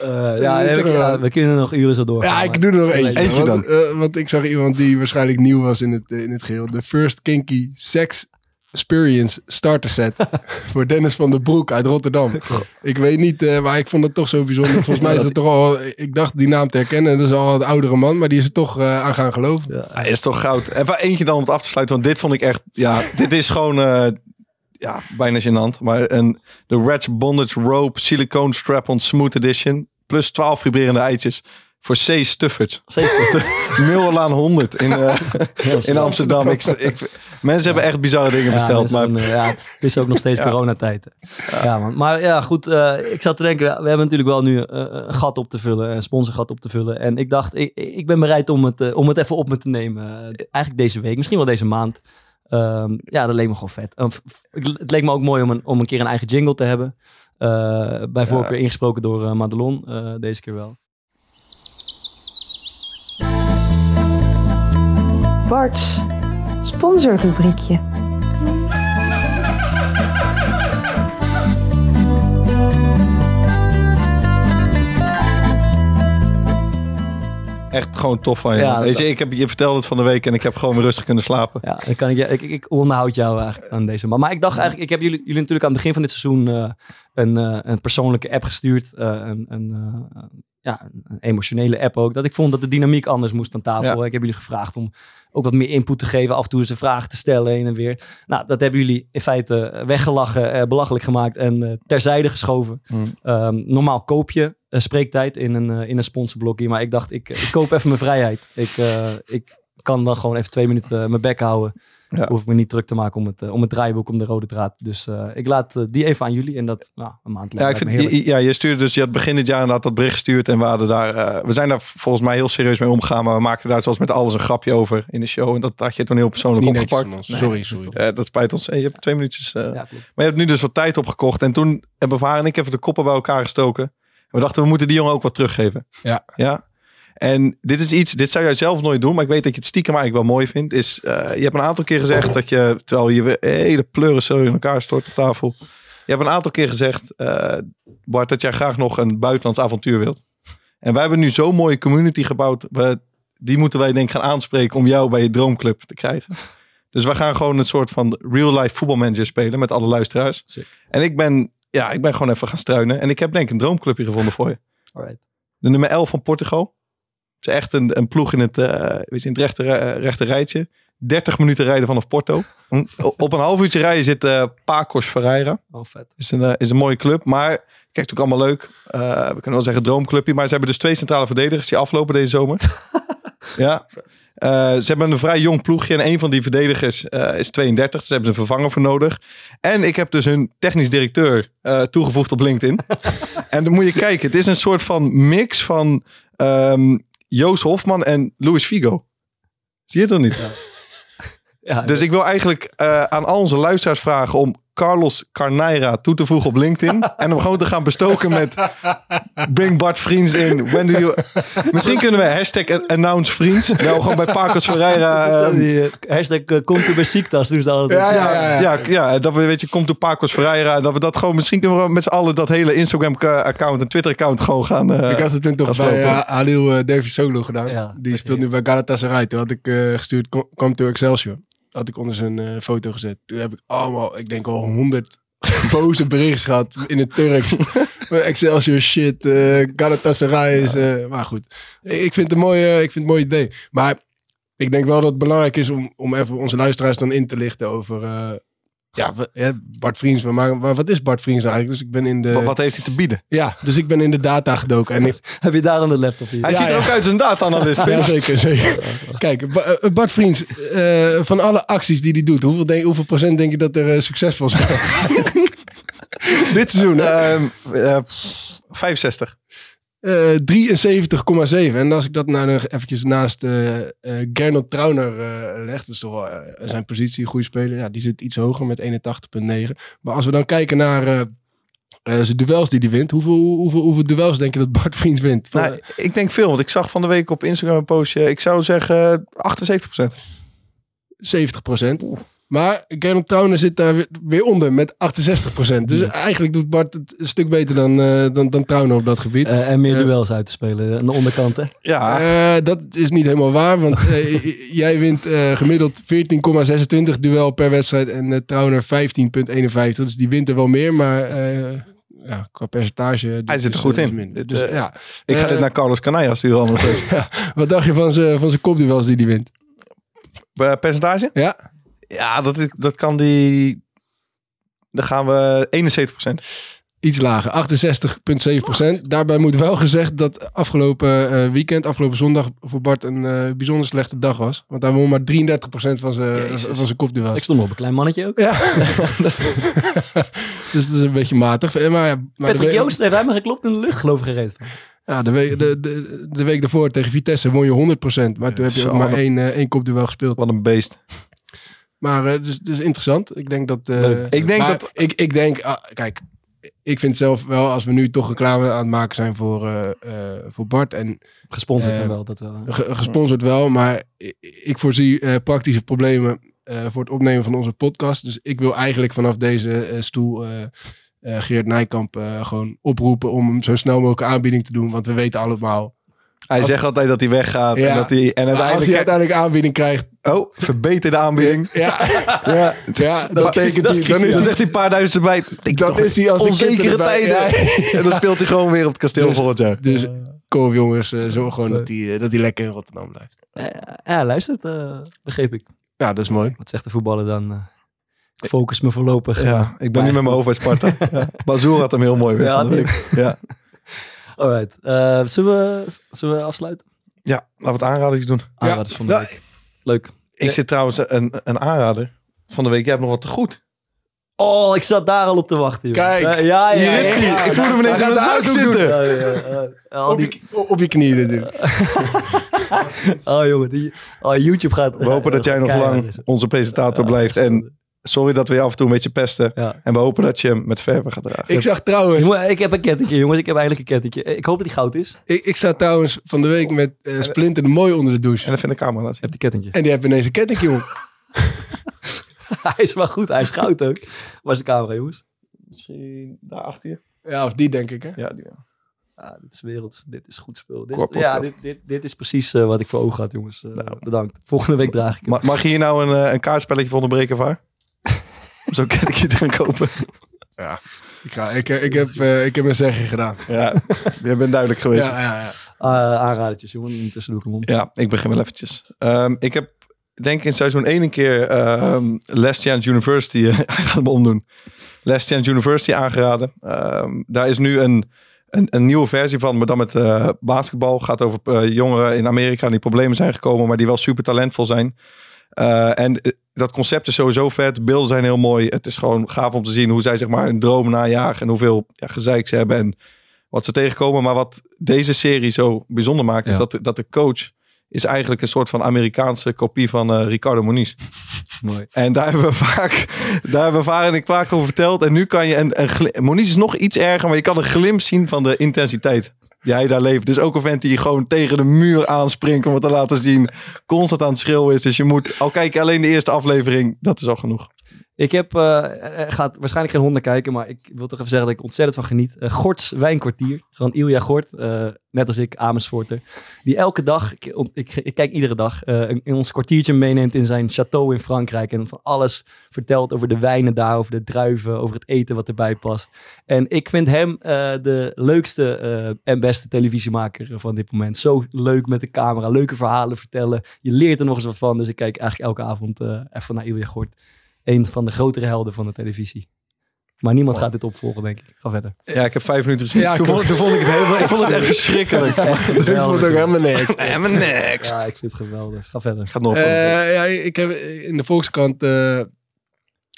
Speaker 4: Eh, ja,
Speaker 5: Zeg
Speaker 4: we,
Speaker 5: maar.
Speaker 4: ja, we kunnen nog uren zo doorgaan.
Speaker 5: Ja, ik doe er nog eentje.
Speaker 2: Eentje
Speaker 5: want,
Speaker 2: dan.
Speaker 5: eh, want ik zag iemand die waarschijnlijk nieuw was in het, eh, in het geheel. De First Kinky Sex Experience Starter Set. voor Dennis van der Broek uit Rotterdam. Ik weet niet, eh, maar ik vond het toch zo bijzonder. Volgens mij is het toch al... Ik dacht die naam te herkennen. Dat is al een oudere man. Maar die is er toch eh, aan gaan geloven.
Speaker 2: Hij is toch goud. Even eentje dan om het af te sluiten, want dit vond ik echt... Ja, dit is gewoon... eh, ja, bijna gênant. Maar een, de Reds Bondage Rope Silicone Strap-on Smooth Edition. Plus 12 vibrerende eitjes. Voor C. Stufferts. Middelaan 100 in, eh, in Amsterdam. Ik, ik, mensen hebben echt bizarre dingen besteld. Maar
Speaker 4: ja, het, is- het is ook nog steeds coronatijd. Ja, man. Maar ja, goed. eh, ik zat te denken, we hebben natuurlijk wel nu eh, een gat op te vullen. Een sponsorgat op te vullen. En ik dacht, ik, ik ben bereid om het, om het even op me te nemen. Eigenlijk deze week, misschien wel deze maand. Ehm, ja, dat leek me gewoon vet. Het leek me ook mooi om een, om een keer een eigen jingle te hebben. Bij voorkeur ingesproken door Madelon. deze keer wel.
Speaker 6: Bart's sponsorrubriekje.
Speaker 2: echt gewoon tof van je.
Speaker 4: Ja,
Speaker 2: Weet je, ik heb je vertelde het van de week en ik heb gewoon weer rustig kunnen slapen.
Speaker 4: Ja, dan kan ik, je- ik, ik, ik onderhoud jou eigenlijk aan deze man. Maar ik dacht eigenlijk, ik heb jullie, jullie natuurlijk aan het begin van dit seizoen eh, een, eh, een persoonlijke app gestuurd. eh, een, een, eh, ja, een emotionele app ook. Dat ik vond dat de dynamiek anders moest aan tafel.
Speaker 2: Ja.
Speaker 4: Ik heb jullie gevraagd om ook wat meer input te geven. Af en toe eens een vraag te stellen heen en weer. Nou, dat hebben jullie in feite weggelachen, eh, belachelijk gemaakt en eh, terzijde geschoven.
Speaker 2: Mm.
Speaker 4: Ehm, normaal koop je eh, spreektijd in een, eh, in een sponsorblokje. Maar ik dacht, ik, ik koop even mijn vrijheid. Ik, eh, ik kan dan gewoon even twee minuten eh, mijn bek houden.
Speaker 2: Ja.
Speaker 4: Hoef ik me niet druk te maken om het, eh, om het draaiboek, om de rode draad. Dus eh, ik laat die even aan jullie. En dat, nou, een maand
Speaker 2: Ja,
Speaker 4: later.
Speaker 2: ik vind, je, ja, je stuurde dus, je had begin dit jaar inderdaad dat bericht gestuurd en we hadden daar, we zijn daar volgens mij heel serieus mee omgegaan, maar we maakten daar zoals met alles een grapje over in de show en dat had je toen heel persoonlijk
Speaker 5: Niet netjes,
Speaker 2: opgepakt.
Speaker 5: man. Sorry, sorry.
Speaker 2: Dat spijt ons. Je hebt twee minuutjes.
Speaker 4: Ja.
Speaker 2: Maar je hebt nu dus wat tijd opgekocht. En toen hebben Vaar en ik even de koppen bij elkaar gestoken. En we dachten, we moeten die jongen ook wat teruggeven.
Speaker 5: Ja.
Speaker 2: Ja. En dit is iets, dit zou jij zelf nooit doen. Maar ik weet dat je het stiekem eigenlijk wel mooi vindt. Is, eh, je hebt een aantal keer gezegd dat je, terwijl je weer hele pleuren zo in elkaar stort op tafel. Je hebt een aantal keer gezegd, eh, Bart, dat jij graag nog een buitenlands avontuur wilt. En wij hebben nu zo'n mooie community gebouwd. We, die moeten wij denk ik gaan aanspreken om jou bij je droomclub te krijgen. Dus we gaan gewoon een soort van real life voetbalmanager spelen met alle luisteraars.
Speaker 4: Sick.
Speaker 2: En ik ben, ja, ik ben gewoon even gaan struinen. En ik heb denk ik een droomclubje gevonden voor je.
Speaker 4: Alright.
Speaker 2: De nummer 11 van Portugal. Het is echt een, een ploeg in het, je, in het rechte, eh, rechte rijtje. 30 minuten rijden vanaf Porto. Op een half uurtje rijden zit eh Pacos Ferreira.
Speaker 4: Oh, vet.
Speaker 2: Is een, is een mooie club. Maar kijk, natuurlijk allemaal leuk. We kunnen wel zeggen droomclubje. Maar ze hebben dus twee centrale verdedigers die aflopen deze zomer. ja. Ze hebben een vrij jong ploegje. En een van die verdedigers is 32. Dus hebben ze een vervanger voor nodig. En ik heb dus hun technisch directeur toegevoegd op LinkedIn. en dan moet je kijken. Het is een soort van mix van ehm, Joost Hofman en Luis Figo. Zie je het toch niet?
Speaker 4: Ja,
Speaker 2: Dus ik wil eigenlijk eh, aan al onze luisteraars vragen om Carlos Carneira toe te voegen op LinkedIn. en hem gewoon te gaan bestoken met Bring Bart Vriends in. When do you... Misschien kunnen we hashtag announce vriends. Nou, gewoon bij Pacos Ferreira. ehm,
Speaker 4: die eh, hashtag uh, komt u bij ziektas. Ze altijd.
Speaker 5: Ja, ja, ja.
Speaker 2: ja, ja, dat we, weet je, komt door Pacos Ferreira. Dat we dat gewoon, misschien kunnen we met z'n allen dat hele Instagram-account en Twitter-account gewoon gaan. eh,
Speaker 5: ik had het toen toch bij uh, Halil uh, Davy Solo gedaan.
Speaker 4: Ja,
Speaker 5: die
Speaker 4: dat
Speaker 5: speelt nu bij Galatasaray. Toen had ik eh, gestuurd, kom, kom to Excelsior. Had ik onder zijn eh, foto gezet. Toen heb ik allemaal, ik denk al honderd boze berichten gehad in het Turks. Excelsior shit, eh Galatasaray is... eh, maar goed, ik vind, het een mooie, ik vind het een mooi idee. Maar ik denk wel dat het belangrijk is om, om even onze luisteraars dan in te lichten over... eh, ja, we- ja, Bart Vriends, maar, maar wat is Bart Vriends nou eigenlijk? Dus ik ben in de...
Speaker 2: wat, wat heeft hij te bieden?
Speaker 5: Ja, dus ik ben in de data gedoken. En ik,
Speaker 4: Heb je daar aan de laptop hier?
Speaker 2: Hij
Speaker 5: Ja,
Speaker 2: ziet er
Speaker 5: ja.
Speaker 2: ook uit als een data-analyst.
Speaker 5: ja, zeker, zeker. Kijk, Ba- eh, Bart Vriends, eh, van alle acties die hij doet, hoeveel, denk, hoeveel procent denk je dat er eh, succesvol zijn? Dit seizoen, hè?
Speaker 2: Ehm, eh, 65.
Speaker 5: Eh, 73,7. En als ik dat nou nog eventjes naast eh eh Gernot Trauner eh, leg, dat is toch wel eh, zijn positie, een goede speler. Ja, die zit iets hoger met 81,9. Maar als we dan kijken naar eh, eh, zijn duels die hij wint, hoeveel, hoeveel, hoeveel duels denk je dat Bart Vriends wint? Van,
Speaker 2: Nou, ik denk veel, want ik zag van de week op Instagram een postje. Ik zou zeggen 78%
Speaker 5: 70 Maar Gernot Trauner zit daar weer, onder met 68% Dus eigenlijk doet Bart het een stuk beter dan, eh dan, dan Trauner op dat gebied.
Speaker 4: Eh, en meer
Speaker 5: Eh,
Speaker 4: duels uit te spelen aan de onderkant, hè?
Speaker 2: Ja,
Speaker 5: Eh, dat is niet helemaal waar, want eh, jij wint eh, gemiddeld 14,26 duel per wedstrijd en Trauner 15,51. Dus die wint er wel meer, maar eh, ja, qua percentage...
Speaker 2: Hij zit er goed
Speaker 5: is
Speaker 2: in. Dit,
Speaker 5: Dus, ja.
Speaker 2: ik ga dit naar Carlos Canaya sturen anders.
Speaker 5: Wat dacht je van zijn van zijn kopduels die hij wint?
Speaker 2: Percentage?
Speaker 5: Ja?
Speaker 2: Ja, dat, is- dat kan die... Dan gaan we 71%
Speaker 5: Iets lager, 68,7% Daarbij moet wel gezegd dat afgelopen eh, weekend, afgelopen zondag, voor Bart een eh, bijzonder slechte dag was. Want hij won maar 33 van zijn,
Speaker 2: Jezus.
Speaker 5: van zijn kopduels.
Speaker 4: Ik stond nog op een klein mannetje ook.
Speaker 5: Ja. dus dat is een beetje matig. Eh, Maar, ja, maar
Speaker 4: Patrick
Speaker 5: week,
Speaker 4: Joost heeft me geklopt in de lucht, geloof ik, gereed van.
Speaker 5: ja, de, week, de, de, de week daarvoor tegen Vitesse won je 100% Maar toen heb je ook maar één, één kopduel gespeeld.
Speaker 2: Wat een beest.
Speaker 5: Maar het is, dus interessant. Ik denk dat... eh.
Speaker 2: Ik denk dat-
Speaker 5: Ik, ik denk... ah, kijk, ik vind zelf wel, als we nu toch reclame aan het maken zijn voor, eh, eh, voor Bart... en
Speaker 4: Gesponsord
Speaker 5: Eh,
Speaker 4: wel, dat wel.
Speaker 5: Ge- gesponsord wel, maar i- ik voorzie eh, praktische problemen eh, voor het opnemen van onze podcast. Dus ik wil eigenlijk vanaf deze eh, stoel eh, eh, Geert Nijkamp eh, gewoon oproepen om hem zo snel mogelijk aanbieding te doen. Want we weten allemaal.
Speaker 2: Hij
Speaker 5: Als-
Speaker 2: zegt altijd dat hij weggaat.
Speaker 5: Ja.
Speaker 2: En, dat hij, en
Speaker 5: maar Als
Speaker 2: uiteindelijk...
Speaker 5: hij uiteindelijk aanbieding krijgt.
Speaker 2: Oh, verbeter de aanbieding.
Speaker 5: Ja,
Speaker 2: Ja,
Speaker 5: ja dat betekent hij. Dan
Speaker 2: Dan,
Speaker 5: is hij,
Speaker 2: zegt hij een paar duizend erbij. Ik
Speaker 5: dan
Speaker 2: toch
Speaker 5: is hij als een
Speaker 2: onzekere tijden.
Speaker 5: Ja.
Speaker 2: En dan speelt hij gewoon weer op het kasteel
Speaker 5: Dus-
Speaker 2: volgend jaar.
Speaker 5: Dus kom op jongens, eh, zorg gewoon dat hij, eh, dat hij lekker in Rotterdam blijft.
Speaker 4: Eh, ja, luistert, eh, begreep ik.
Speaker 5: Ja, dat is mooi.
Speaker 4: Wat zegt de voetballer dan? ik focus me voorlopig.
Speaker 2: Ja, ik ben nu met mijn hoofd bij Sparta. Ja. Bazoer had hem heel mooi weg.
Speaker 4: Ja,
Speaker 2: van de week. ja.
Speaker 4: Alright. Eh, zullen, we, zullen we afsluiten?
Speaker 2: ja, laten we het doen.
Speaker 5: Ja.
Speaker 4: is van de
Speaker 5: Ja.
Speaker 4: week? Leuk.
Speaker 2: Ik zit trouwens een, een aanrader van de week. Jij hebt nog wat te goed.
Speaker 4: Oh, ik zat daar al op te wachten, joh.
Speaker 5: Kijk.
Speaker 4: Ja, ja, ja.
Speaker 2: Hier is
Speaker 4: ja.
Speaker 2: Ik voelde me ineens
Speaker 5: Hij gaat de uithoek
Speaker 2: zitten.
Speaker 4: Ja, ja, ja. Al
Speaker 5: Op
Speaker 4: die,
Speaker 5: je, op je knieën natuurlijk.
Speaker 4: oh, jongen. Die, oh, YouTube gaat...
Speaker 2: We hopen dat jij nog lang onze presentator blijft. En sorry dat we je af en toe een beetje pesten.
Speaker 4: Ja.
Speaker 2: En we hopen dat je hem met verven gaat dragen.
Speaker 5: Ik zag trouwens,
Speaker 4: Jongen, ik heb een kettetje, jongens. Ik heb eigenlijk een kettetje. Ik hoop dat die goud is.
Speaker 5: ik, ik zat trouwens van de week met eh, Splinter Mooi onder de douche.
Speaker 2: En even in de camera laten
Speaker 4: Ik
Speaker 2: zien.
Speaker 4: heb die kettentje.
Speaker 5: En die heeft ineens een kettingje op.
Speaker 4: hij is wel goed. Hij is goud ook. Waar is de camera, jongens?
Speaker 2: Misschien daar achter je.
Speaker 5: Ja, of die denk ik hè.
Speaker 2: Ja, die,
Speaker 4: Ah, dit is werelds. Dit is goed spul. Dit is, ja, dit, dit, dit is precies eh, wat ik voor ogen had, jongens. Eh, Bedankt. Volgende week draag ik hem.
Speaker 2: Ma- Mag je hier nou een, een kaartspelletje voor onderbreken, Vaar? Om zo'n kettingje te gaan kopen.
Speaker 5: Ik, ga, ik, ik, heb, eh, ik heb mijn zeggen gedaan.
Speaker 2: Ja, je bent duidelijk geweest.
Speaker 5: Ja,
Speaker 2: Ja,
Speaker 5: ja, ja.
Speaker 4: Ah, aanradertjes, jongen. Intussen doe ik hem om.
Speaker 2: ik begin wel eventjes. Ehm, ik heb denk ik in seizoen 1 een keer ehm Last Chance University, uh, hij gaat hem omdoen. Last Chance University aangeraden. Ehm, daar is nu een, een, een nieuwe versie van, maar dan met eh, basketbal. Gaat over eh, jongeren in Amerika die problemen zijn gekomen, maar die wel super talentvol zijn. Eh, en eh, dat concept is sowieso vet. De beelden zijn heel mooi. Het is gewoon gaaf om te zien hoe zij zeg maar een droom najagen. En hoeveel ja, gezeik ze hebben en wat ze tegenkomen. Maar wat deze serie zo bijzonder maakt, is dat, de- dat de coach is eigenlijk een soort van Amerikaanse kopie van eh, Ricardo Moniz.
Speaker 4: Mooi.
Speaker 2: En daar hebben we vaak, daar hebben we vaak en ik vaak over verteld. En nu kan je een, een Moniz is nog iets erger, maar je kan een glimp zien van de intensiteit hij daar leeft. Dus ook een vent die gewoon tegen de muur aanspringt om het te laten zien. Constant aan het schreeuwen is. Dus je moet, al kijk je alleen de eerste aflevering, dat is al genoeg.
Speaker 4: Ik heb, er gaat waarschijnlijk geen honden kijken, maar ik wil toch even zeggen dat ik ontzettend van geniet. Eh, Gorts Wijnkwartier, van Ilja Gort, net als ik, Amersfoorter. Die elke dag, ik, ik, kijk iedere dag, in- ons kwartiertje meeneemt in zijn château in Frankrijk. En van alles vertelt over de wijnen daar, over de druiven, over het eten wat erbij past. En ik vind hem de leukste en beste televisiemaker van dit moment. Zo leuk met de camera, leuke verhalen vertellen. Je leert er nog eens wat van, dus ik kijk eigenlijk elke avond even naar Ilja Gort een van de grotere helden van de televisie. Maar niemand gaat dit opvolgen, denk ik. Ga verder.
Speaker 2: Ja, ik heb vijf minuten gezien.
Speaker 5: Ja,
Speaker 2: toen, vond, toen vond ik het helemaal, ik vond het echt verschrikkelijk.
Speaker 5: Ik vond het ook helemaal niks.
Speaker 2: Helemaal niks.
Speaker 4: Ja, ik vind het geweldig. Ga verder.
Speaker 2: Gaat nog.
Speaker 5: Eh, ja, ik heb in de Volkskrant eh, eh,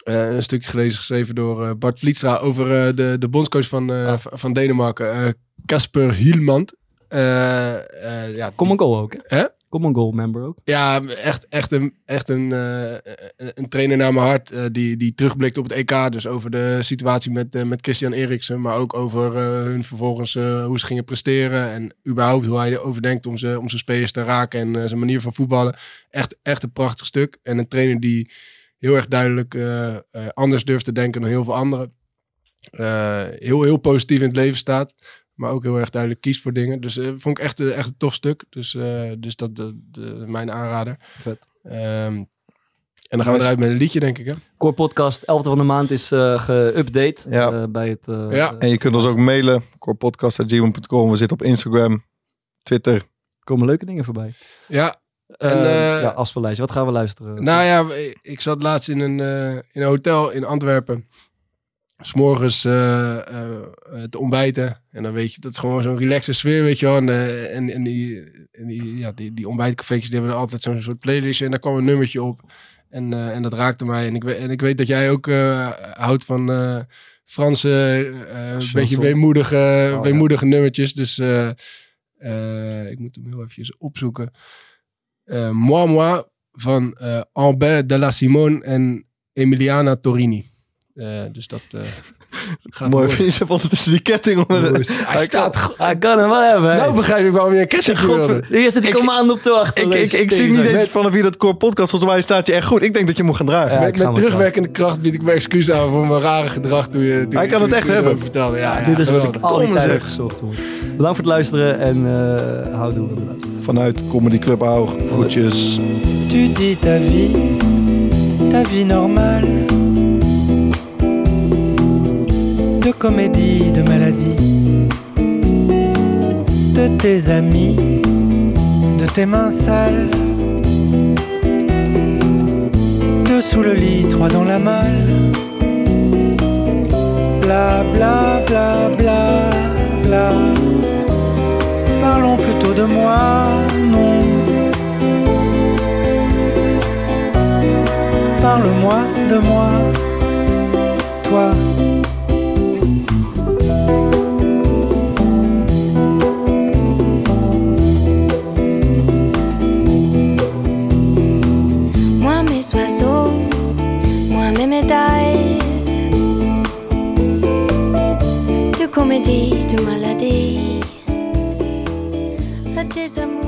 Speaker 5: een stukje gelezen, geschreven door Bart Vlietstra over eh, de, de bondscoach van, eh,
Speaker 4: Ah.
Speaker 5: van Denemarken, eh, Casper Hielmand. Eh, eh, ja,
Speaker 4: Kom een goal ook.
Speaker 5: Hè?
Speaker 4: Kom een goal member ook.
Speaker 5: Ja, echt, echt, een, echt een, eh, een- trainer naar mijn hart. eh, die, die terugblikt op het EK. Dus over de situatie met, eh, met Christian Eriksen. Maar ook over hun vervolgens hoe ze gingen presteren. En überhaupt hoe hij erover denkt om, ze, om zijn spelers te raken. En zijn manier van voetballen. Echt, echt een prachtig stuk. En een trainer die heel erg duidelijk anders durft te denken dan heel veel anderen. Heel, heel positief in het leven staat. Maar ook heel erg duidelijk kiest voor dingen. Dus eh, vond ik echt, een- echt een tof stuk. Dus, eh, dus dat de, de, mijn aanrader.
Speaker 4: Vet.
Speaker 5: Ehm, en dan gaan we eruit met een liedje, denk ik. Hè?
Speaker 4: Core Podcast, 11e van de maand is eh geüpdate
Speaker 2: Ja.
Speaker 4: eh, bij het... eh,
Speaker 5: Ja.
Speaker 4: eh,
Speaker 2: En je kunt ons ook mailen. corepodcast.gmail.com. We zitten op Instagram, Twitter.
Speaker 4: er komen leuke dingen voorbij.
Speaker 5: Ja,
Speaker 4: En,
Speaker 5: En, eh,
Speaker 4: ja, afspeellijstje. Wat gaan we luisteren?
Speaker 5: nou ja, ik zat laatst in een, eh, in een hotel in Antwerpen. S'morgens eh, te ontbijten. En dan weet je, dat is gewoon zo'n relaxe sfeer, weet je wel. En, eh, en, en die, en die, ja, die, die ontbijtcafeetjes, die hebben er altijd zo'n soort playlistje. En daar kwam een nummertje op. En, en dat raakte mij. En ik, weet- en ik weet dat jij ook houdt van Franse, een beetje weemoedige,
Speaker 4: ja.
Speaker 5: weemoedige nummertjes. Dus ik moet hem heel even opzoeken. Moi Moi van Albert de la Simone en Emiliana Torini. Eh, dus dat eh, gaat
Speaker 2: Mooi.
Speaker 5: mooi.
Speaker 2: Je hebt ondertussen die ketting onder de...
Speaker 5: Hij staat...
Speaker 4: Hij kan hem wel hebben. hè?
Speaker 5: Nou begrijp ik waarom je een ketting wilde.
Speaker 4: Hier zit ik
Speaker 2: Ik-
Speaker 4: al maanden op te wachten.
Speaker 2: Ik, ik, ik zie niet eens vanaf wie dat core podcast. Volgens mij staat je echt goed. Ik denk dat je moet gaan dragen.
Speaker 4: Ja, ik
Speaker 5: Met, terugwerkende kracht bied ik mijn excuus aan voor mijn rare gedrag toen je...
Speaker 2: Hij kan het echt hebben.
Speaker 5: Ja, ja,
Speaker 4: Dit is wat ik
Speaker 5: geweldig.
Speaker 4: al die
Speaker 2: Domme
Speaker 4: tijd
Speaker 2: zeg.
Speaker 4: heb gezocht. Bedankt voor het luisteren en uh, houdoe.
Speaker 2: Vanuit Comedy Club Haug. Groetjes.
Speaker 7: Tu dis ta vie, ta vie normale. De comédie, de maladie. De tes amis, de tes mains sales. De sous le lit, trois dans la malle. Bla bla bla bla bla. Parlons plutôt de moi, non parle-moi de moi, toi.
Speaker 8: Moi mes médailles de comédie, de maladie, de désamour.